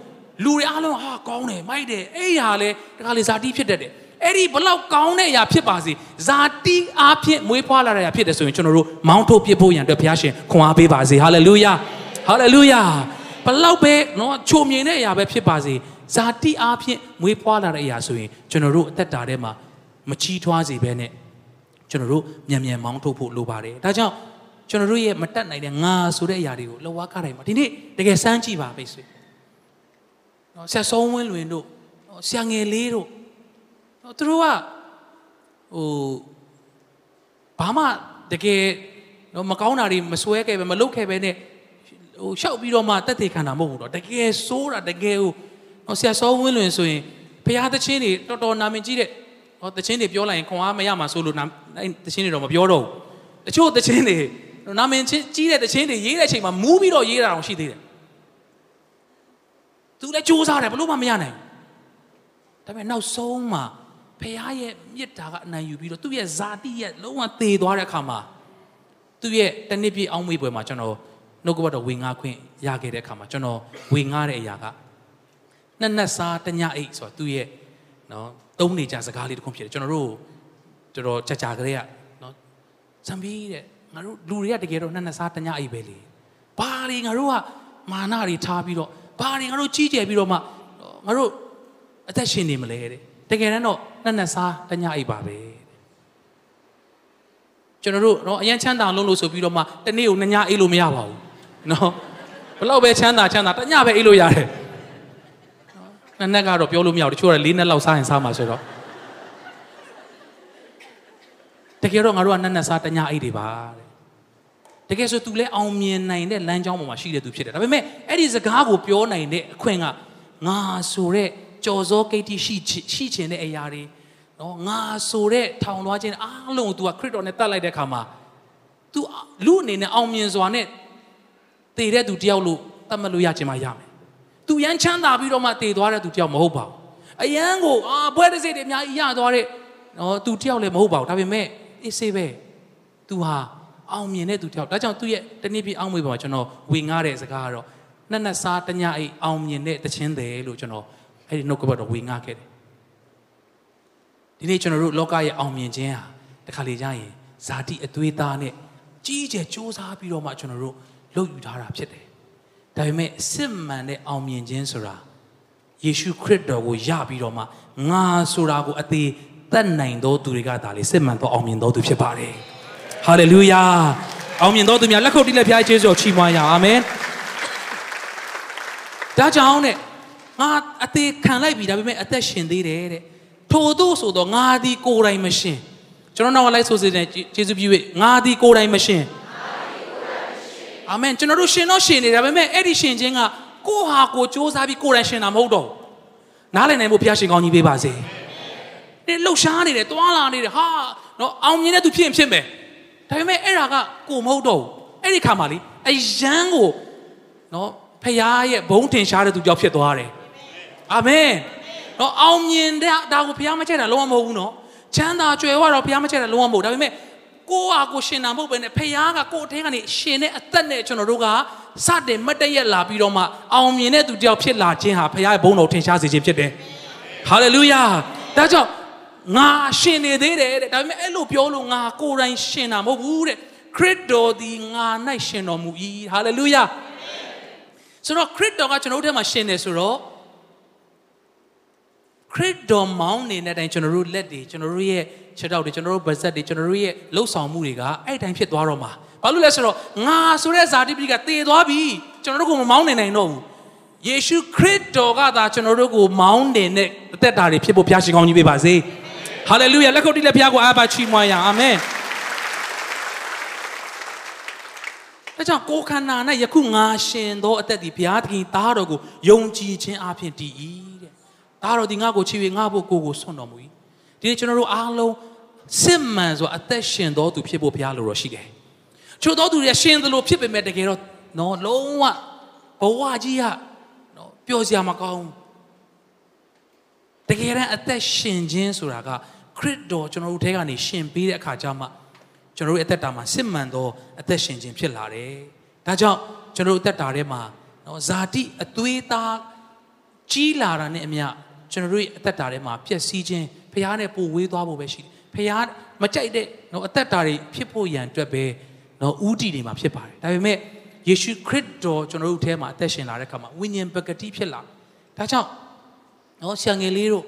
လူတွေအားလုံးဟာကောင်းတယ်မိုက်တယ်အဲ့ဒီဟာလဲတခါလေဇာတိဖြစ်တတ်တယ်အဲ့ဒီဘလောက်ကောင်းတဲ့အရာဖြစ်ပါစေဇာတိအားဖြင့်မွေးဖွားလာတဲ့အရာဖြစ်တယ်ဆိုရင်ကျွန်တော်တို့မောင်းထုတ်ပြဖို့ရန်အတွက်ဘုရားရှင်ခွန်အားပေးပါစေဟာလေလုယာဟာလေလုယာဘလောက်ပဲနော်ချုံမြင်တဲ့အရာပဲဖြစ်ပါစေ ဇာတိအားဖြင့်မွေးဖွားလာတဲ့အရာဆိုရင်ကျွန်တော်တို့အသက်တာထဲမှာမချီးထွားစေဘဲနဲ့ကျွန်တော်တို့မြန်မြန်မောင်းထုတ်ဖို့လိုပါတယ်ဒါကြောင့်ကျွန်တော်တို့ရဲ့မတက်နိုင်တဲ့ငါဆိုတဲ့အရာတွေကိုလောဝါကားတိုင်းမှာဒီနေ့တကယ်စမ်းကြည့်ပါမိတ်ဆွေနော်ဆက်ဆုံးဝင်းလွင်တို့ဆရာငယ်လေးတို့သူတို့ကဟိုဘာမှတကယ်တော့မကောင်းတာတွေမစွဲခဲ့ပဲမလုပ်ခဲ့ပဲနဲ့ဟိုရှောက်ပြီးတော့မှတက်သေးခံတာမဟုတ်ဘူးတော့တကယ်ဆိုးတာတကယ်ဟို နော်ဆရာစောဝင်းလွင်ဆိုရင်ဘုရားသချင်းတွေတော်တော်နာမည်ကြီးတဲ့ဟောသချင်းတွေပြောလိုက်ရင်ခွန်အားမရမှာဆိုလို့နာအဲသချင်းတွေတော့မပြောတော့ဘူးတချို့သချင်းတွေနာမည်ချင်းကြီးတဲ့သချင်းတွေရေးတဲ့အချိန်မှာမူးပြီးတော့ရေးတာအောင်ရှိသေးတယ်သူလည်းစူးစမ်းတယ်ဘလို့မှမရနိုင်ဘူးဒါပေမဲ့နောက်ဆုံးမှာဖခင်ရဲ့မြစ်တာကအနိုင်ယူပြီးတော့သူ့ရဲ့ဇာတိရဲ့လုံးဝသေသွားတဲ့အခါမှာသူ့ရဲ့တနစ်ပြည့်အောင်းမေးပွဲမှာကျွန်တော်နှုတ်ကပတ်တော်ဝင်ငါခွင့်ရခဲ့တဲ့အခါမှာကျွန်တော်ဝင်ငါတဲ့အရာက နှစ်နက်စားတညအိတ်ဆိုတော့သူ့ရဲ့နော်သုံးနေကြစကားလေးတစ်ခုဖြစ်တယ်ကျွန်တော်တို့တော်တော်ကြာကြာကလေးကနော်ဇမ်ဘီတဲ့ငါတို့လူတွေကတကယ်တော့နှစ်နက်စားတညအိတ်ပဲလေဘာတွေငါတို့ကမာနတွေထားပြီးတော့ဘာတွေငါတို့ကြီးကျယ်ပြီးတော့မှငါတို့အသက်ရှင်နေမလဲတဲ့တကယ်တမ်းတော့နှစ်နှစ်စားတညအိပ်ပါပဲကျွန်တော်တို့တော့အရင်ချမ်းသာလုံးလို့ဆိုပြီးတော့မှတနေ့ကိုနှစ်ညအိပ်လို့မရပါဘူးနော်ဘလောက်ပဲချမ်းသာချမ်းသာတညပဲအိပ်လို့ရတယ် နှစ်နှစ်ကတော့ပြောလို့မရဘူးတချို့ကလေးနှစ်လောက်စားရင်စားမှာဆိုတော့တကယ်တော့ငါတို့ကနှစ်နှစ်စားတညအိပ်တွေပါတဲ့တကယ်ဆို तू လဲအောင်မြင်နိုင်တဲ့လမ်းကြောင်းပေါ်မှာရှိတဲ့သူဖြစ်တယ်ဒါပေမဲ့အဲ့ဒီစကားကိုပြောနိုင်တဲ့အခွင့်ကငါဆိုတဲ့ကြော်စောကိတ်တိရှိရှိချင်တဲ့အရာတွေနော်ငါဆိုတဲ့ထောင်လွှားခြင်းအားလုံးကို तू ကခရစ်တော်နဲ့တတ်လိုက်တဲ့အခါမှာ तू လူအနေနဲ့အောင်မြင်စွာနဲ့တည်တဲ့သူတယောက်လို့တတ်မှတ်လို့ရချင်မှရမယ်။ သူရမ်းချမ်းသာပြီးတော့မှတည်သွားတဲ့သူတယောက်မဟုတ်ပါဘူးအရန်ကိုအာဘွဲတစိတွေအများကြီးရသွားတဲ့နော်သူတယောက်လည်းမဟုတ်ပါဘူးဒါပေမဲ့အေးဆေးပဲသူဟာအောင်မြင်တဲ့သူတယောက်ဒါကြောင့်သူ့ရဲ့တနည်းပြအောင်မွေးပေါ်မှာကျွန်တော်ဝင်ငားတဲ့စကားကတော့နှစ်နှစ်စားတညအိတ်အောင်မြင်တဲ့တခြင်းတယ်လို့ကျွန်တော်အဲ့ဒီနှုတ်ကပတ်တော်ဝင်ငားခဲ့တယ်ဒီနေ့ကျွန်တော်တို့လောကရဲ့အောင်မြင်ခြင်းဟာတခါလေကြာရင်ဇာတိအသွေးသားနဲ့ကြီးကျယ်စ조사ပြီးတော့မှကျွန်တော်တို့လုပ်ယူထားတာဖြစ်တယ် ဒါပေမဲ့စစ်မှန်တဲ့အောင်မြင်ခြင်းဆိုတာယေရှုခရစ်တော်ကိုယပြီးတော့မှငါဆိုတာကိုအသေးတတ်နိုင်သောသူတွေကဒါလေစစ်မှန်သောအောင်မြင်သောသူဖြစ်ပါတယ်ဟာလေလုယာအောင်မြင်သောသူများလက်ခုပ်တီးလက်ဖျားကျေးဇူးတော်ချီးမွမ်းရအောင်အာမင်ဒါကြောင့်တဲ့ငါအသေးခံလိုက်ပြီဒါပေမဲ့အသက်ရှင်သေးတယ်တဲ့ထို့သို့ဆိုတော့ငါသည်ကိုယ်တိုင်မရှင်ကျွန်တော်နောက်လိုက်ဆိုစေတဲ့ယေရှုပြု၍ငါသည်ကိုယ်တိုင်မရှင် အာမင်ကျွန်တော်တို့ရှင်တော့ရှင်နေဒါပေမဲ့အဲ့ဒီရှင်ခြင်းကကိုဟာကိုစ조사ပြီးကိုယ်တိုင်ရှင်တာမဟုတ်တော့နားလည်နိုင်ဖို့ဘုရားရှင်ကောင်းကြီးပေးပါစေဒီလှုပ်ရှားနေတယ်တွာလာနေတယ်ဟာနော်အောင်မြင်တဲ့သူဖြစ်ရင်ဖြစ်မယ်ဒါပေမဲ့အဲ့ဒါကကိုမဟုတ်တော့ဘူးအဲ့ဒီခါမှာလေအယမ်းကိုနော်ဖခင်ရဲ့ဘုံတင်ရှားတဲ့သူကြောင့်ဖြစ်သွားတယ်အာမင်နော်အောင်မြင်တဲ့ဒါကိုဘုရားမချက်တာလုံးဝမဟုတ်ဘူးနော်ချမ်းသာကြွယ်ဝတော့ဘုရားမချက်တာလုံးဝမဟုတ်ဒါပေမဲ့ ကိုဟာကိုရှင်နာမဟုတ်ပဲနဲ့ဖခင်ကကိုအထဲကနေရှင်တဲ့အသက်နဲ့ကျွန်တော်တို့ကစတင်မတ်တရက်လာပြီးတော့မှအောင်မြင်တဲ့သူတယောက်ဖြစ်လာခြင်းဟာဖခင်ရဲ့ဘုန်းတော်ထင်ရှားစေခြင်းဖြစ်တယ်ဟာလေလုယာဒါကြောင့်ငါရှင်နေသေးတယ်တဲ့ဒါပေမဲ့အဲ့လိုပြောလို့ငါကိုယ်တိုင်ရှင်တာမဟုတ်ဘူးတဲ့ခရစ်တော်ဒီငါ၌ရှင်တော်မူ၏ဟာလေလုယာဆိုတော့ခရစ်တော်ကကျွန်တော်တို့ထဲမှာရှင်တယ်ဆိုတော့ ခရစ်တော်မောင်းနေတဲ့အတိုင်းကျွန်တော်တို့လက်တွေကျွန်တော်တို့ရဲ့ခြေထောက်တွေကျွန်တော်တို့ဗဇက်တွေကျွန်တော်တို့ရဲ့လှုပ်ဆောင်မှုတွေကအဲ့တိုင်းဖြစ်သွားတော့မှာဘာလို့လဲဆိုတော့ငါဆိုတဲ့ဇာတိပတိကတည်သွားပြီကျွန်တော်တို့ကိုမမောင်းနေနိုင်တော့ဘူးယေရှုခရစ်တော်ကသာကျွန်တော်တို့ကိုမောင်းနေတဲ့အသက်တာတွေဖြစ်ဖို့ဘုရားရှင်ကောင်းကြီးပေးပါစေဟာလေလုယာလက်ခုပ်တီးလက်ဘုရားကိုအားပါချီးမွမ်းရအောင်အာမင်ဒါကြောင့်ကိုခန္ဓာ၌ယခုငါရှင်သောအသက်ဒီဘုရားသခင်သားတော်ကိုယုံကြည်ခြင်းအပြင်တည်၏ ဒါတော့ဒီငါ့ကိုချီ၍ငါ့ဖို့ကိုကိုဆွန့်တော်မူ၏ဒီနေ့ကျွန်တော်တို့အားလုံးစစ်မှန်စွာအသက်ရှင်တော်သူဖြစ်ဖို့ဘုရားလိုတော်ရှိတယ်ချို့သောသူတွေရှင်သလိုဖြစ်ပေမဲ့တကယ်တော့နော်လုံးဝဘဝကြီးကနော်ပျော်စရာမကောင်းတကယ်တမ်းအသက်ရှင်ခြင်းဆိုတာကခရစ်တော်ကျွန်တော်တို့ထဲကနေရှင်ပေးတဲ့အခါကျမှကျွန်တော်တို့အသက်တာမှာစစ်မှန်သောအသက်ရှင်ခြင်းဖြစ်လာတယ်။ဒါကြောင့်ကျွန်တော်တို့အသက်တာထဲမှာနော်ဇာတိအသွေးသားကြီးလာတာနဲ့အမျှ ကျွန်တော်တို့ရဲ့အသက်တာထဲမှာပျက်စီးခြင်းဖះနဲ့ပိုဝေးသွားဖို့ပဲရှိတယ်။ဖះမကြိုက်တဲ့နော်အသက်တာတွေဖြစ်ဖို့ရန်အတွက်ပဲနော်ဥတီတွေမှာဖြစ်ပါတယ်။ဒါပေမဲ့ယေရှုခရစ်တော်ကျွန်တော်တို့ထဲမှာအသက်ရှင်လာတဲ့အခါမှာဝိညာဉ်ပကတိဖြစ်လာ။ဒါကြောင့်နော်ဆံငယ်လေးတို့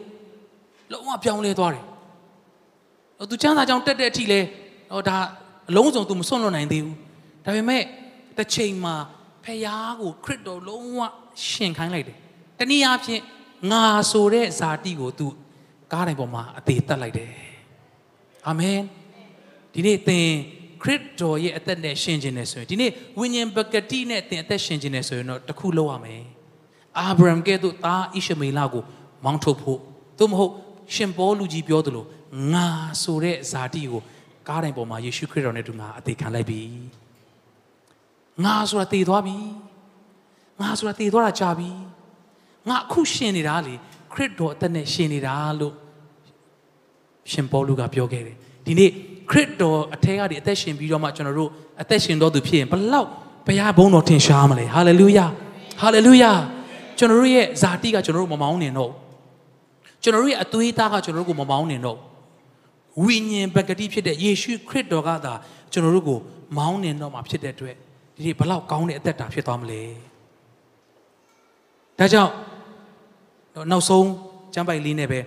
လုံးဝပြောင်းလဲသွားတယ်။နော်သူချမ်းသာကြောင်တက်တဲ့အထိလဲနော်ဒါအလုံးစုံသူမစွန့်လွတ်နိုင်သေးဘူး။ဒါပေမဲ့တစ်ချိန်မှာဖះကိုခရစ်တော်လုံးဝရှင်ခိုင်းလိုက်တယ်။တနည်းအားဖြင့် ငါဆိုတဲ့ဇာတိကိုသူကားတိုင်းပေါ်မှာအသေးတက်လိုက်တယ်အာမင်ဒီနေ့သင်ခရစ်တော်ရဲ့အသက်နဲ့ရှင်ခြင်းနဲ့ဆိုရင်ဒီနေ့ဝိညာဉ်ပကတိနဲ့သင်အသက်ရှင်ခြင်းနဲ့ဆိုရင်တော့တခုလောက်ရမယ်အာဗြဟံကဲ့သို့သားဣရှမေလကိုမောင်းထုတ်ဖို့သို့မဟုတ်ရှင်ပေါလုကြီးပြောသလိုငါဆိုတဲ့ဇာတိကိုကားတိုင်းပေါ်မှာယေရှုခရစ်တော်နဲ့တူငါအသေးခံလိုက်ပြီငါဆိုတာတည်သွားပြီငါဆိုတာတည်သွားတာကြာပြီ ငါအခုရှင်နေတာလေခရစ်တော်အသက်နဲ့ရှင်နေတာလို့ရှင်ပေါလုကပြောခဲ့တယ်ဒီနေ့ခရစ်တော်အထက်ကနေအသက်ရှင်ပြီးတော့မှကျွန်တော်တို့အသက်ရှင်တော်သူဖြစ်ရင်ဘလောက်ဘုရားဘုန်းတော်ထင်ရှားမလဲဟာလေလုယာဟာလေလုယာကျွန်တော်တို့ရဲ့ဇာတိကကျွန်တော်တို့မမောင်းနေတော့ကျွန်တော်တို့ရဲ့အသွေးသားကကျွန်တော်တို့ကိုမမောင်းနေတော့ဝိညာဉ်ပကတိဖြစ်တဲ့ယေရှုခရစ်တော်ကသာကျွန်တော်တို့ကိုမောင်းနေတော့မှာဖြစ်တဲ့အတွက်ဒီနေ့ဘလောက်ကောင်းတဲ့အသက်တာဖြစ်သွားမလဲဒါကြောင့် နောက်ဆုံးကျမ်းပိုက်လေးနဲ့ပဲ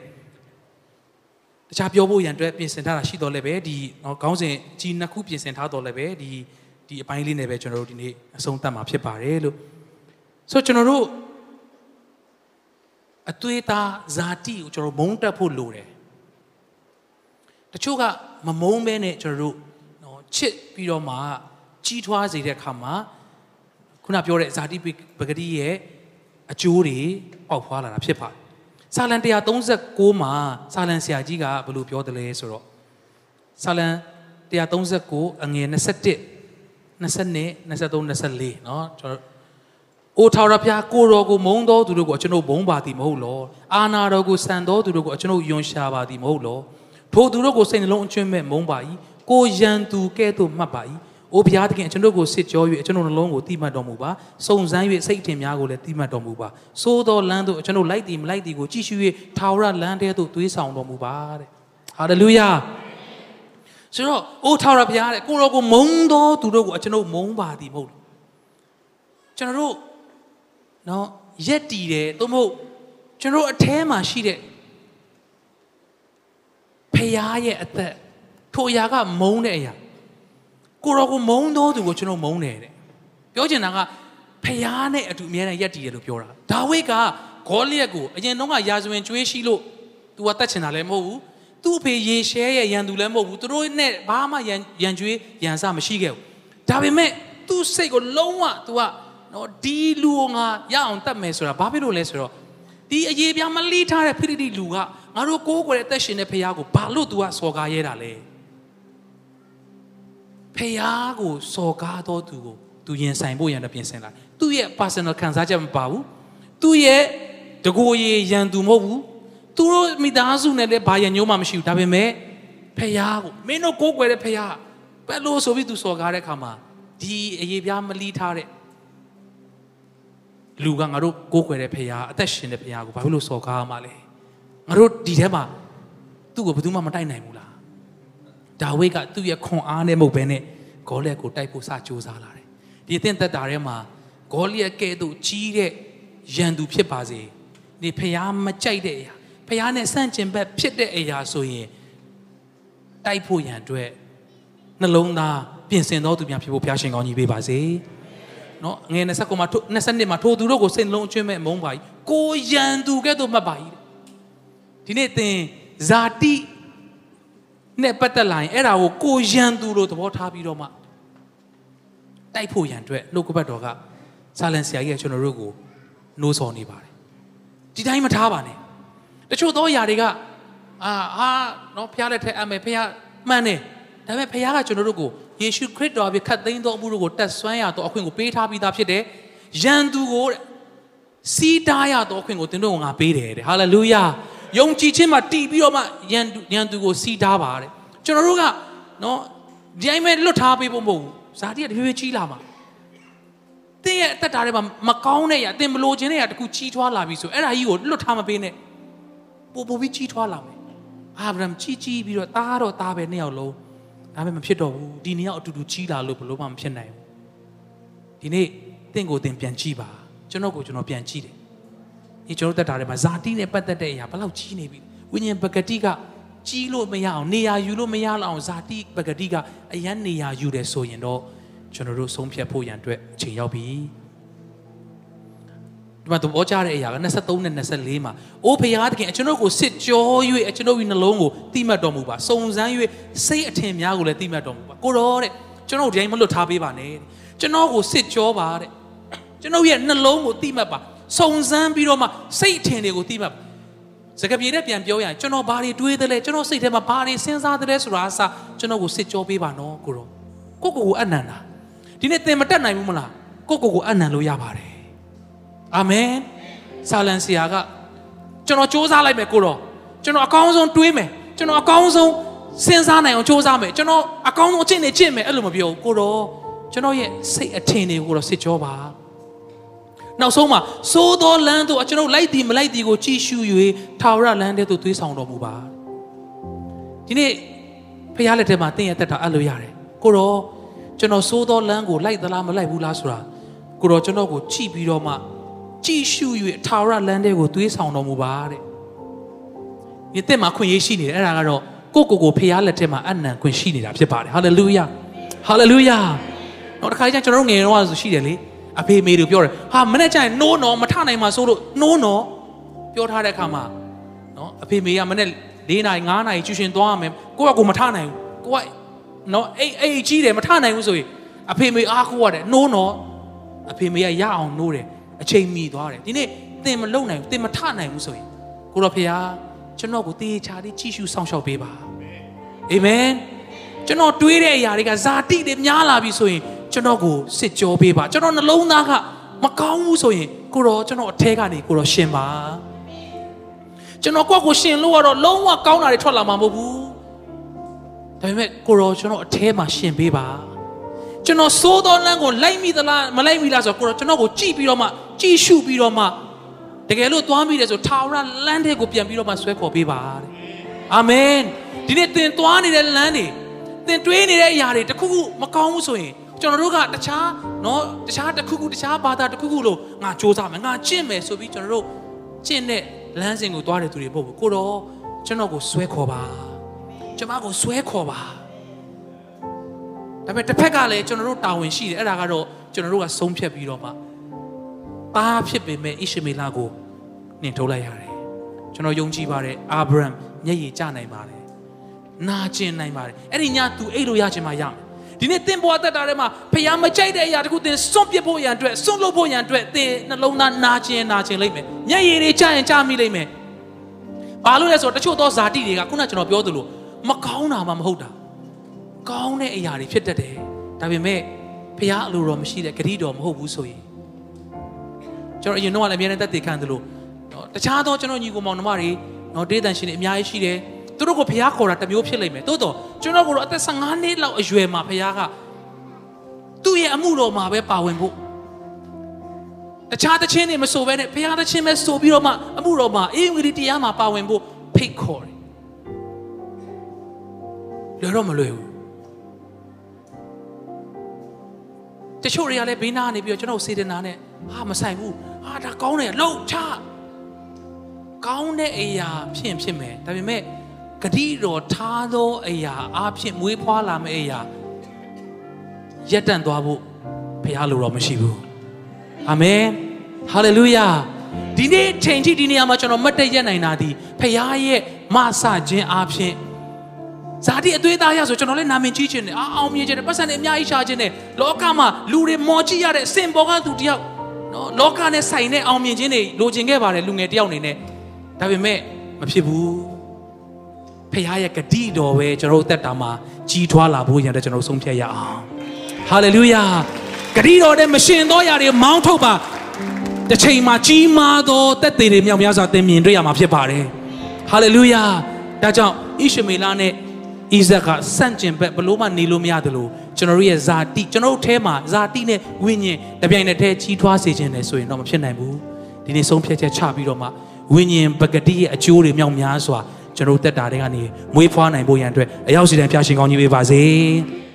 တခြားပြောဖို့ရန်အတွက်ပြင်ဆင်ထားတာရှိတော်လည်းပဲဒီနော်ခေါင်းစဉ်ကြီးနှစ်ခုပြင်ဆင်ထားတော်လည်းပဲဒီဒီအပိုင်းလေးနဲ့ပဲကျွန်တော်တို့ဒီနေ့အဆုံးသတ်မှာဖြစ်ပါတယ်လို့ဆိုတော့ကျွန်တော်တို့အသွေးသားဇာတိကိုကျွန်တော်မုန်းတက်ဖို့လိုတယ်တချို့ကမမုန်းပဲနဲ့ကျွန်တော်တို့နော်ချစ်ပြီးတော့မှကြီးထွားစေတဲ့အခါမှာခုနပြောတဲ့ဇာတိပဂတိရဲ့အကျိုးတွေ ပေါက်ဖွာလာတာဖြစ်ပါတယ်။စာလံ139မှာစာလံဆရာကြီးကဘယ်လိုပြောတယ်လဲဆိုတော့စာလံ139အငယ်21 22 23 24เนาะကျွန်တော်အိုထာဝရဘုရားကိုတော်ကိုမုန်းတော်သူတို့ကိုကျွန်ုပ်ဘုံပါသည်မဟုတ်လောအာနာတော်ကိုစံတော်သူတို့ကိုကျွန်ုပ်ယွန်ရှာပါသည်မဟုတ်လောထိုသူတို့ကိုစိတ်နှလုံးအကျွင့်မဲ့မုန်းပါ၏ကိုရန်သူကဲ့သို့မှတ်ပါ၏။ အိုဘုရားသခင်ကျွန်တော်ကိုစစ်ကြော၍ကျွန်တော်နှလုံးကိုတိမှတ်တော်မူပါ။စုံစမ်း၍စိတ်ထင်များကိုလည်းတိမှတ်တော်မူပါ။သို့သောလမ်းသို့ကျွန်တော်လိုက်တည်မလိုက်တည်ကိုကြည့်ရှု၍ထာဝရလမ်းထဲသို့သွေးဆောင်တော်မူပါတဲ့။ဟာလေလုယာ။ဆိုတော့အိုထာဝရဘုရားတဲ့ကိုရောကိုမုန်းသောသူတို့ကိုကျွန်တော်မုန်းပါသည်မဟုတ်ဘူး။ကျွန်တော်တို့နော်ရက်တည်တယ်သို့မဟုတ်ကျွန်တော်အแทမှာရှိတဲ့ဖရားရဲ့အသက်ထိုအရာကမုန်းတဲ့အရာ ကိုရောကိုမုန်းသောသူကိုကျွန်တော်မုန်းတယ်တဲ့ပြောချင်တာကဖျားနဲ့အတူအမြဲတမ်းရက်တည်တယ်လို့ပြောတာဒါဝိဒ်ကဂေါလိယက်ကိုအရင်တုန်းကယာဇဝင်ကျွေးရှိလို့ तू ကတတ်ချင်တာလည်းမဟုတ်ဘူးသူ့အဖေယေရှဲရဲ့ရန်သူလည်းမဟုတ်ဘူးသူတို့နဲ့ဘာမှရန်ရန်ကျွေးရန်စမရှိခဲ့ဘူးဒါပေမဲ့သူ့စိတ်ကိုလုံးဝ तू ကနော်ဒီလူကိုငါရအောင်တတ်မယ်ဆိုတာဘာဖြစ်လို့လဲဆိုတော့ဒီအရေးပြားမလီးထားတဲ့ဖိလိတိလူကငါတို့ကိုးကွယ်တဲ့တက်ရှင်တဲ့ဖခင်ကိုဘာလို့ तू ကစော်ကားရဲတာလဲ ဖះကိုစော်ကားတော်သူကိုသူရင်ဆိုင်ဖို့ရန်တပြင်ဆင်လာသူ့ရဲ့ personal ခံစားချက်မပါဘူးသူ့ရဲ့တကိုယ်ရည်ရန်သူမဟုတ်ဘူးသူတို့မိသားစုနဲ့လည်းဘာရန်ညိုးမှမရှိဘူးဒါပေမဲ့ဖះကိုမင်းတို့ကိုးကွယ်တဲ့ဖះဘယ်လိုဆိုပြီးသူစော်ကားတဲ့ခါမှာဒီအရေးပြားမလီးထားတဲ့လူကငါတို့ကိုးကွယ်တဲ့ဖះအသက်ရှင်တဲ့ဖះကိုဘာဖြစ်လို့စော်ကားမှလဲငါတို့ဒီထဲမှာသူ့ကိုဘယ်သူမှမတိုက်နိုင်ဘူးလား ဒါဝိဒ်ကသူ့ရဲ့ခွန်အားနဲ့မဟုတ်ဘဲနဲ့ဂေါလိယက်ကိုတိုက်ဖို့စကြိုးစားလာတယ်ဒီအသင်သက်တာထဲမှာဂေါလိယက်ကဲ့သို့ကြီးတဲ့ရန်သူဖြစ်ပါစေဒီဖျားမကြိုက်တဲ့အရာဖျားနဲ့ဆန့်ကျင်ဘက်ဖြစ်တဲ့အရာဆိုရင်တိုက်ဖို့ရန်အတွက်နှလုံးသားပြင်ဆင်တော်သူများဖြစ်ဖို့ဘုရားရှင်ကောင်းကြီးပေးပါစေနော်ငယ်29မှာ22မှာထိုသူတို့ကိုစိတ်နှလုံးအကျွင့်မဲ့မုန်းပါ၏ကိုရန်သူကဲ့သို့မှတ်ပါ၏ဒီနေ့သင်ဇာတိ နဲ့ပတ်သက်လာရင်အဲ့ဒါကိုကိုရန်သူလို့သဘောထားပြီးတော့မှတိုက်ဖို့ရန်အတွက်နှုတ်ကပတ်တော်ကဆာလန်ဆရာကြီးကကျွန်တော်တို့ကိုနှိုးဆော်နေပါတယ်ဒီတိုင်းမထားပါနဲ့တချို့သောຢာတွေကအာဟာနော်ဖះလက်ထက်အမယ်ဖះမှန်တယ်ဒါပေမဲ့ဖះကကျွန်တော်တို့ကိုယေရှုခရစ်တော်အဖြစ်ခတ်သိမ်းသောအမှုတို့ကိုတက်ဆွမ်းရသောအခွင့်ကိုပေးထားပြီးသားဖြစ်တယ်။ယန်သူကိုစီးတားရသောအခွင့်ကိုသင်တို့ကငါပေးတယ်တဲ့။ဟာလေလုယာ။ ယုံကြည်ခြင်းမှာတည်ပြီးတော့မှယန်ယန်သူကိုစီးတားပါတဲ့။ကျွန်တော်တို့ကနော်ဒီအိမ်မဲ့လွတ်ထားပေးဖို့မဟုတ်ဘူး။ဇာတိကတဖြည်းဖြည်းကြီးလာမှာ။တင်းရဲ့အသက်တာထဲမှာမကောင်းတဲ့ရတင်မလို့ခြင်းတဲ့ရတခုကြီးထွားလာပြီဆိုအဲ့ဒါကြီးကိုလွတ်ထားမပေးနဲ့။ပို့ပို့ပြီးကြီးထွားလာမယ်။အာဗြဟံကြီးကြီးပြီးတော့သားတော့သားပဲနှစ်ယောက်လုံးဒါပေမဲ့မဖြစ်တော့ဘူးဒီနေ့ရောက်အတူတူကြီးလာလို့ဘလို့မှမဖြစ်နိုင်ဘူးဒီနေ့တင့်ကိုတင်ပြန်ကြည့်ပါကျွန်တော်ကိုကျွန်တော်ပြန်ကြည့်တယ် ဒီကျွန်တော်တက်တာထဲမှာဇာတိနဲ့ပတ်သက်တဲ့အရာဘယ်လောက်ကြီးနေပြီဝိညာဉ်ပဂတိကကြီးလို့မရအောင်နေရာယူလို့မရအောင်ဇာတိပဂတိကအရန်နေရာယူတယ်ဆိုရင်တော့ကျွန်တော်တို့ဆုံးဖြတ်ဖို့ရန်အတွက်အချိန်ရောက်ပြီဒီမှာတော့ကြားတဲ့အရာက23နဲ့24မှာအိုးဖရာသခင်ကျွန်တော်ကိုစစ်ကြော၍ကျွန်တော်၏နှလုံးကိုတိမှတ်တော်မူပါစုံစမ်း၍စိတ်အထင်များကိုလည်းတိမှတ်တော်မူပါကိုရောတဲ့ကျွန်တော်ဒီတိုင်းမလွတ်ထားပေးပါနဲ့ကျွန်တော်ကိုစစ်ကြောပါတဲ့ကျွန်တော်ရဲ့နှလုံးကိုတိမှတ်ပါ စုံစမ်းပြီးတော့မှစိတ်အထင်တွေကိုသိမှစကားပြေနဲ့ပြန်ပြောရရင်ကျွန်တော်ဘာတွေတွေးသလဲကျွန်တော်စိတ်ထဲမှာဘာတွေစဉ်းစားသလဲဆိုတာအစကျွန်တော်ကိုစစ်ကြောပေးပါနော်ကိုရောကိုကိုကိုအနန္တာဒီနေ့သင်မတက်နိုင်ဘူးမလားကိုကိုကိုအနန္တလို့ရပါတယ်အာမင်ဆာလန်ဆီယာကကျွန်တော်စူးစမ်းလိုက်မယ်ကိုရောကျွန်တော်အကောင်းဆုံးတွေးမယ်ကျွန်တော်အကောင်းဆုံးစဉ်းစားနိုင်အောင်စူးစမ်းမယ်ကျွန်တော်အကောင်းဆုံးအချက်တွေကျင့်မယ်အဲ့လိုမပြောဘူးကိုရောကျွန်တော်ရဲ့စိတ်အထင်တွေကိုတော့စစ်ကြောပါ နောက်ဆုံးမှာစိုးသောလမ်းတို့ကျွန်တော်လိုက်သည်မလိုက်သည်ကိုကြည့်ရှု၍ထာဝရလမ်းတဲ့သို့သွေးဆောင်တော်မူပါဒီနေ့ဖခင်လက်ထက်မှာတင်းရတက်တာအဲ့လိုရတယ်ကိုတော့ကျွန်တော်စိုးသောလမ်းကိုလိုက်သလားမလိုက်ဘူးလားဆိုတာကိုတော့ကျွန်တော်ကိုကြည့်ပြီးတော့မှကြည်ရှု၍ထာဝရလမ်းတွေကိုသွေးဆောင်တော်မူပါတဲ့။ဒီတက်မှာခွင့်ရရှိနေတယ်အဲ့ဒါကတော့ကိုကိုကိုဖျားလက်ထက်မှာအနံခွင့်ရှိနေတာဖြစ်ပါတယ်။ဟာလေလုယာ။ဟာလေလုယာ။နောက်တစ်ခါကျကျွန်တော်တို့ငယ်တော့ဆိုရှိတယ်လေ။ အဖေမေတို့ပြောတယ်။ဟာမနေ့ကျရင်နိုးနော်မထနိုင်မှာဆိုလို့နိုးနော်ပြောထားတဲ့အခါမှာနော်အဖေမေကမနေ့၄နာရီ၅နာရီကျူရှင်သွားရမယ်။ကိုကကိုမထနိုင်ဘူး။ကိုကနော်အိတ်အိတ်ကြီးတယ်မထနိုင်ဘူးဆိုရင်အဖေမေအားကိုရတယ်နိုးနော်အဖေမေကရအောင်နိုးတယ်အချိန်မီသွားတယ်ဒီနေ့သင်မလုံနိုင်ဘူးသင်မထနိုင်ဘူးဆိုရင်ကိုတော်ဖေဟာကျွန်တော်ကိုတေးချာလေးကြည့်ရှုစောင့်ရှောက်ပေးပါအာမင်ကျွန်တော်တွေးတဲ့အရာတွေကဇာတိတွေများလာပြီဆိုရင် ကျွန်တော်ကိုစစ်ကြောပေးပါကျွန်တော်နှလုံးသားကမကောင်းဘူးဆိုရင်ကိုတော်ကျွန်တော်အထဲကနေကိုတော်ရှင်ပါကျွန်တော်ကိုယ့်ကိုရှင်လို့ကတော့လုံးဝကောင်းတာတွေထွက်လာမှာမဟုတ်ဘူးဒါပေမဲ့ကိုတော်ကျွန်တော်အထဲမှာရှင်ပေးပါကျွန်တော်စိုးသောလမ်းကိုလိုက်မိသလားမလိုက်မိလားဆိုတော့ကိုတော့ကျွန်တော်ကိုကြည့်ပြီးတော့မှကြည့်ရှုပြီးတော့မှတကယ်လို့သွားမိတယ်ဆိုထာဝရလမ်းတဲ့ကိုပြန်ပြီးတော့မှဆွဲခေါ်ပေးပါတဲ့အာမင်ဒီနေ့သင်သွားနေတဲ့လမ်းတွေသင်တွေးနေတဲ့အရာတွေတခုခုမကောင်းဘူးဆိုရင် ကျွန်တော်တို့ကတခြားเนาะတခြားတခုခုတခြားဘာသာတခုခုလို့ငါစ조사မယ်ငါကျင့်မယ်ဆိုပြီးကျွန်တော်တို့ကျင့်တဲ့လမ်းစဉ်ကိုသွားတဲ့သူတွေပို့ဖို့ကိုတော့ကျွန်တော်ကိုဆွဲခေါ်ပါကျွန်မကိုဆွဲခေါ်ပါဒါပေမဲ့တစ်ဖက်ကလည်းကျွန်တော်တို့တာဝန်ရှိတယ်အဲ့ဒါကတော့ကျွန်တော်တို့ကဆုံးဖြတ်ပြီးတော့မှသားဖြစ်ပေမဲ့ဣရှမေလကိုနှင်ထုတ်လိုက်ရတယ်ကျွန်တော်ယုံကြည်ပါတယ်အာဗြဟံမျက်ရည်ကျနိုင်ပါတယ်နာကျင်နိုင်ပါတယ်အဲ့ဒီညသူအိတ်လို့ရချင်မှရမယ် ဒီနေ့သင်ဘဝတက်တာထဲမှာဖျားမကြိုက်တဲ့အရာတခုသင်စွန့်ပစ်ဖို့ရန်အတွက်စွန့်လို့ဖို့ရန်အတွက်သင်နှလုံးသားနာကျင်နာကျင်လိမ့်မယ်မျက်ရည်တွေကျရင်ကျမိလိမ့်မယ်ဘာလို့လဲဆိုတော့တချို့သောဇာတိတွေကခုနကျွန်တော်ပြောသလိုမကောင်းတာမှမဟုတ်တာကောင်းတဲ့အရာတွေဖြစ်တတ်တယ်ဒါပေမဲ့ဖះအလိုတော်မရှိတဲ့ဂရိတော်မဟုတ်ဘူးဆိုရင်ကျွန်တော်အရင်တော့လည်းအများနဲ့တက်တည်ခံသလိုနော်တခြားသောကျွန်တော်ညီကိုမောင်နှမတွေနော်ဒေသန်ရှင်တွေအများကြီးရှိတယ် သူတို့ကိုဖះခေါ်တာတမျိုးဖြစ်လိမ့်မယ်တိုးတော့ကျွန်တော်ကတော့အသက်15နှစ်လောက်အရွယ်မှာဖះကသူ့ရဲ့အမှုတော်မှာပဲပါဝင်ဖို့တခြားတခြင်းတွေမဆိုဘဲနဲ့ဖះတခြင်းပဲဆိုပြီးတော့မှအမှုတော်မှာအေးငရီတရားမှာပါဝင်ဖို့ဖိတ်ခေါ်တယ်လွယ်တော့မလွယ်ဘူးတချို့တွေကလည်းဘေးနားနေပြီးတော့ကျွန်တော်စေတနာနဲ့ဟာမဆိုင်ဘူးဟာဒါကောင်းတယ်လှုပ်ချကောင်းတဲ့အရာဖြစ်ဖြစ်မယ်ဒါပေမဲ့ ဂတိတော်ထားသောအရာအဖြစ်မွေးဖွားလာမယ့်အရာရက်တန့်သွားဖို့ဘုရားလိုတော့မရှိဘူးအာမင်ဟာလေလုယာဒီနေ့ချိန်ကြီးဒီနေရာမှာကျွန်တော်မတ်တရက်နိုင်တာဒီဘုရားရဲ့မဆခြင်းအဖြစ်ဇာတိအသွေးသားရဆိုကျွန်တော်လည်းနာမည်ကြီးခြင်းနဲ့အောင်မြင်ခြင်းနဲ့ပတ်စံနဲ့အများကြီးရှာခြင်းနဲ့လောကမှာလူတွေမော်ကြည့်ရတဲ့စင်ပေါ်ကသူတယောက်နော်လောကနဲ့ဆိုင်တဲ့အောင်မြင်ခြင်းတွေလိုချင်ခဲ့ပါတယ်လူငယ်တယောက်အနေနဲ့ဒါပေမဲ့မဖြစ်ဘူး ဖခင်ရဲ့ဂတိတော်ပဲကျွန်တော်တို့အသက်တာမှာကြီးထွားလာဖို့ရန်အတွက်ကျွန်တော်တို့ဆုံးဖြတ်ရအောင်ဟာလေလုယာဂတိတော်နဲ့မရှင်သောຢာတွေမောင်းထုတ်ပါတစ်ချိန်မှာကြီးမားသောတက်သေးတွေမြောက်များစွာသင်မြင်တွေ့ရမှာဖြစ်ပါတယ်ဟာလေလုယာဒါကြောင့်ဣရှမေလနဲ့ဣဇက်ကစန့်ကျင်ဘက်ဘလို့မှနေလို့မရတယ်လို့ကျွန်တော်တို့ရဲ့ဇာတိကျွန်တော်တို့အဲမှာဇာတိနဲ့ဝိညာဉ်တပြိုင်တည်းတည်းကြီးထွားစေခြင်းနဲ့ဆိုရင်တော့မဖြစ်နိုင်ဘူးဒီနေ့ဆုံးဖြတ်ချက်ချပြီးတော့မှဝိညာဉ်ပဂတိရဲ့အကျိုးတွေမြောက်များစွာ ကျွန်တော်တို့တက်တာတွေကနေမွေးဖွားနိုင်ဖို့ရန်အတွက်အရောက်စီတိုင်းဖျားရှင်ကောင်းကြီးပေးပါစေ။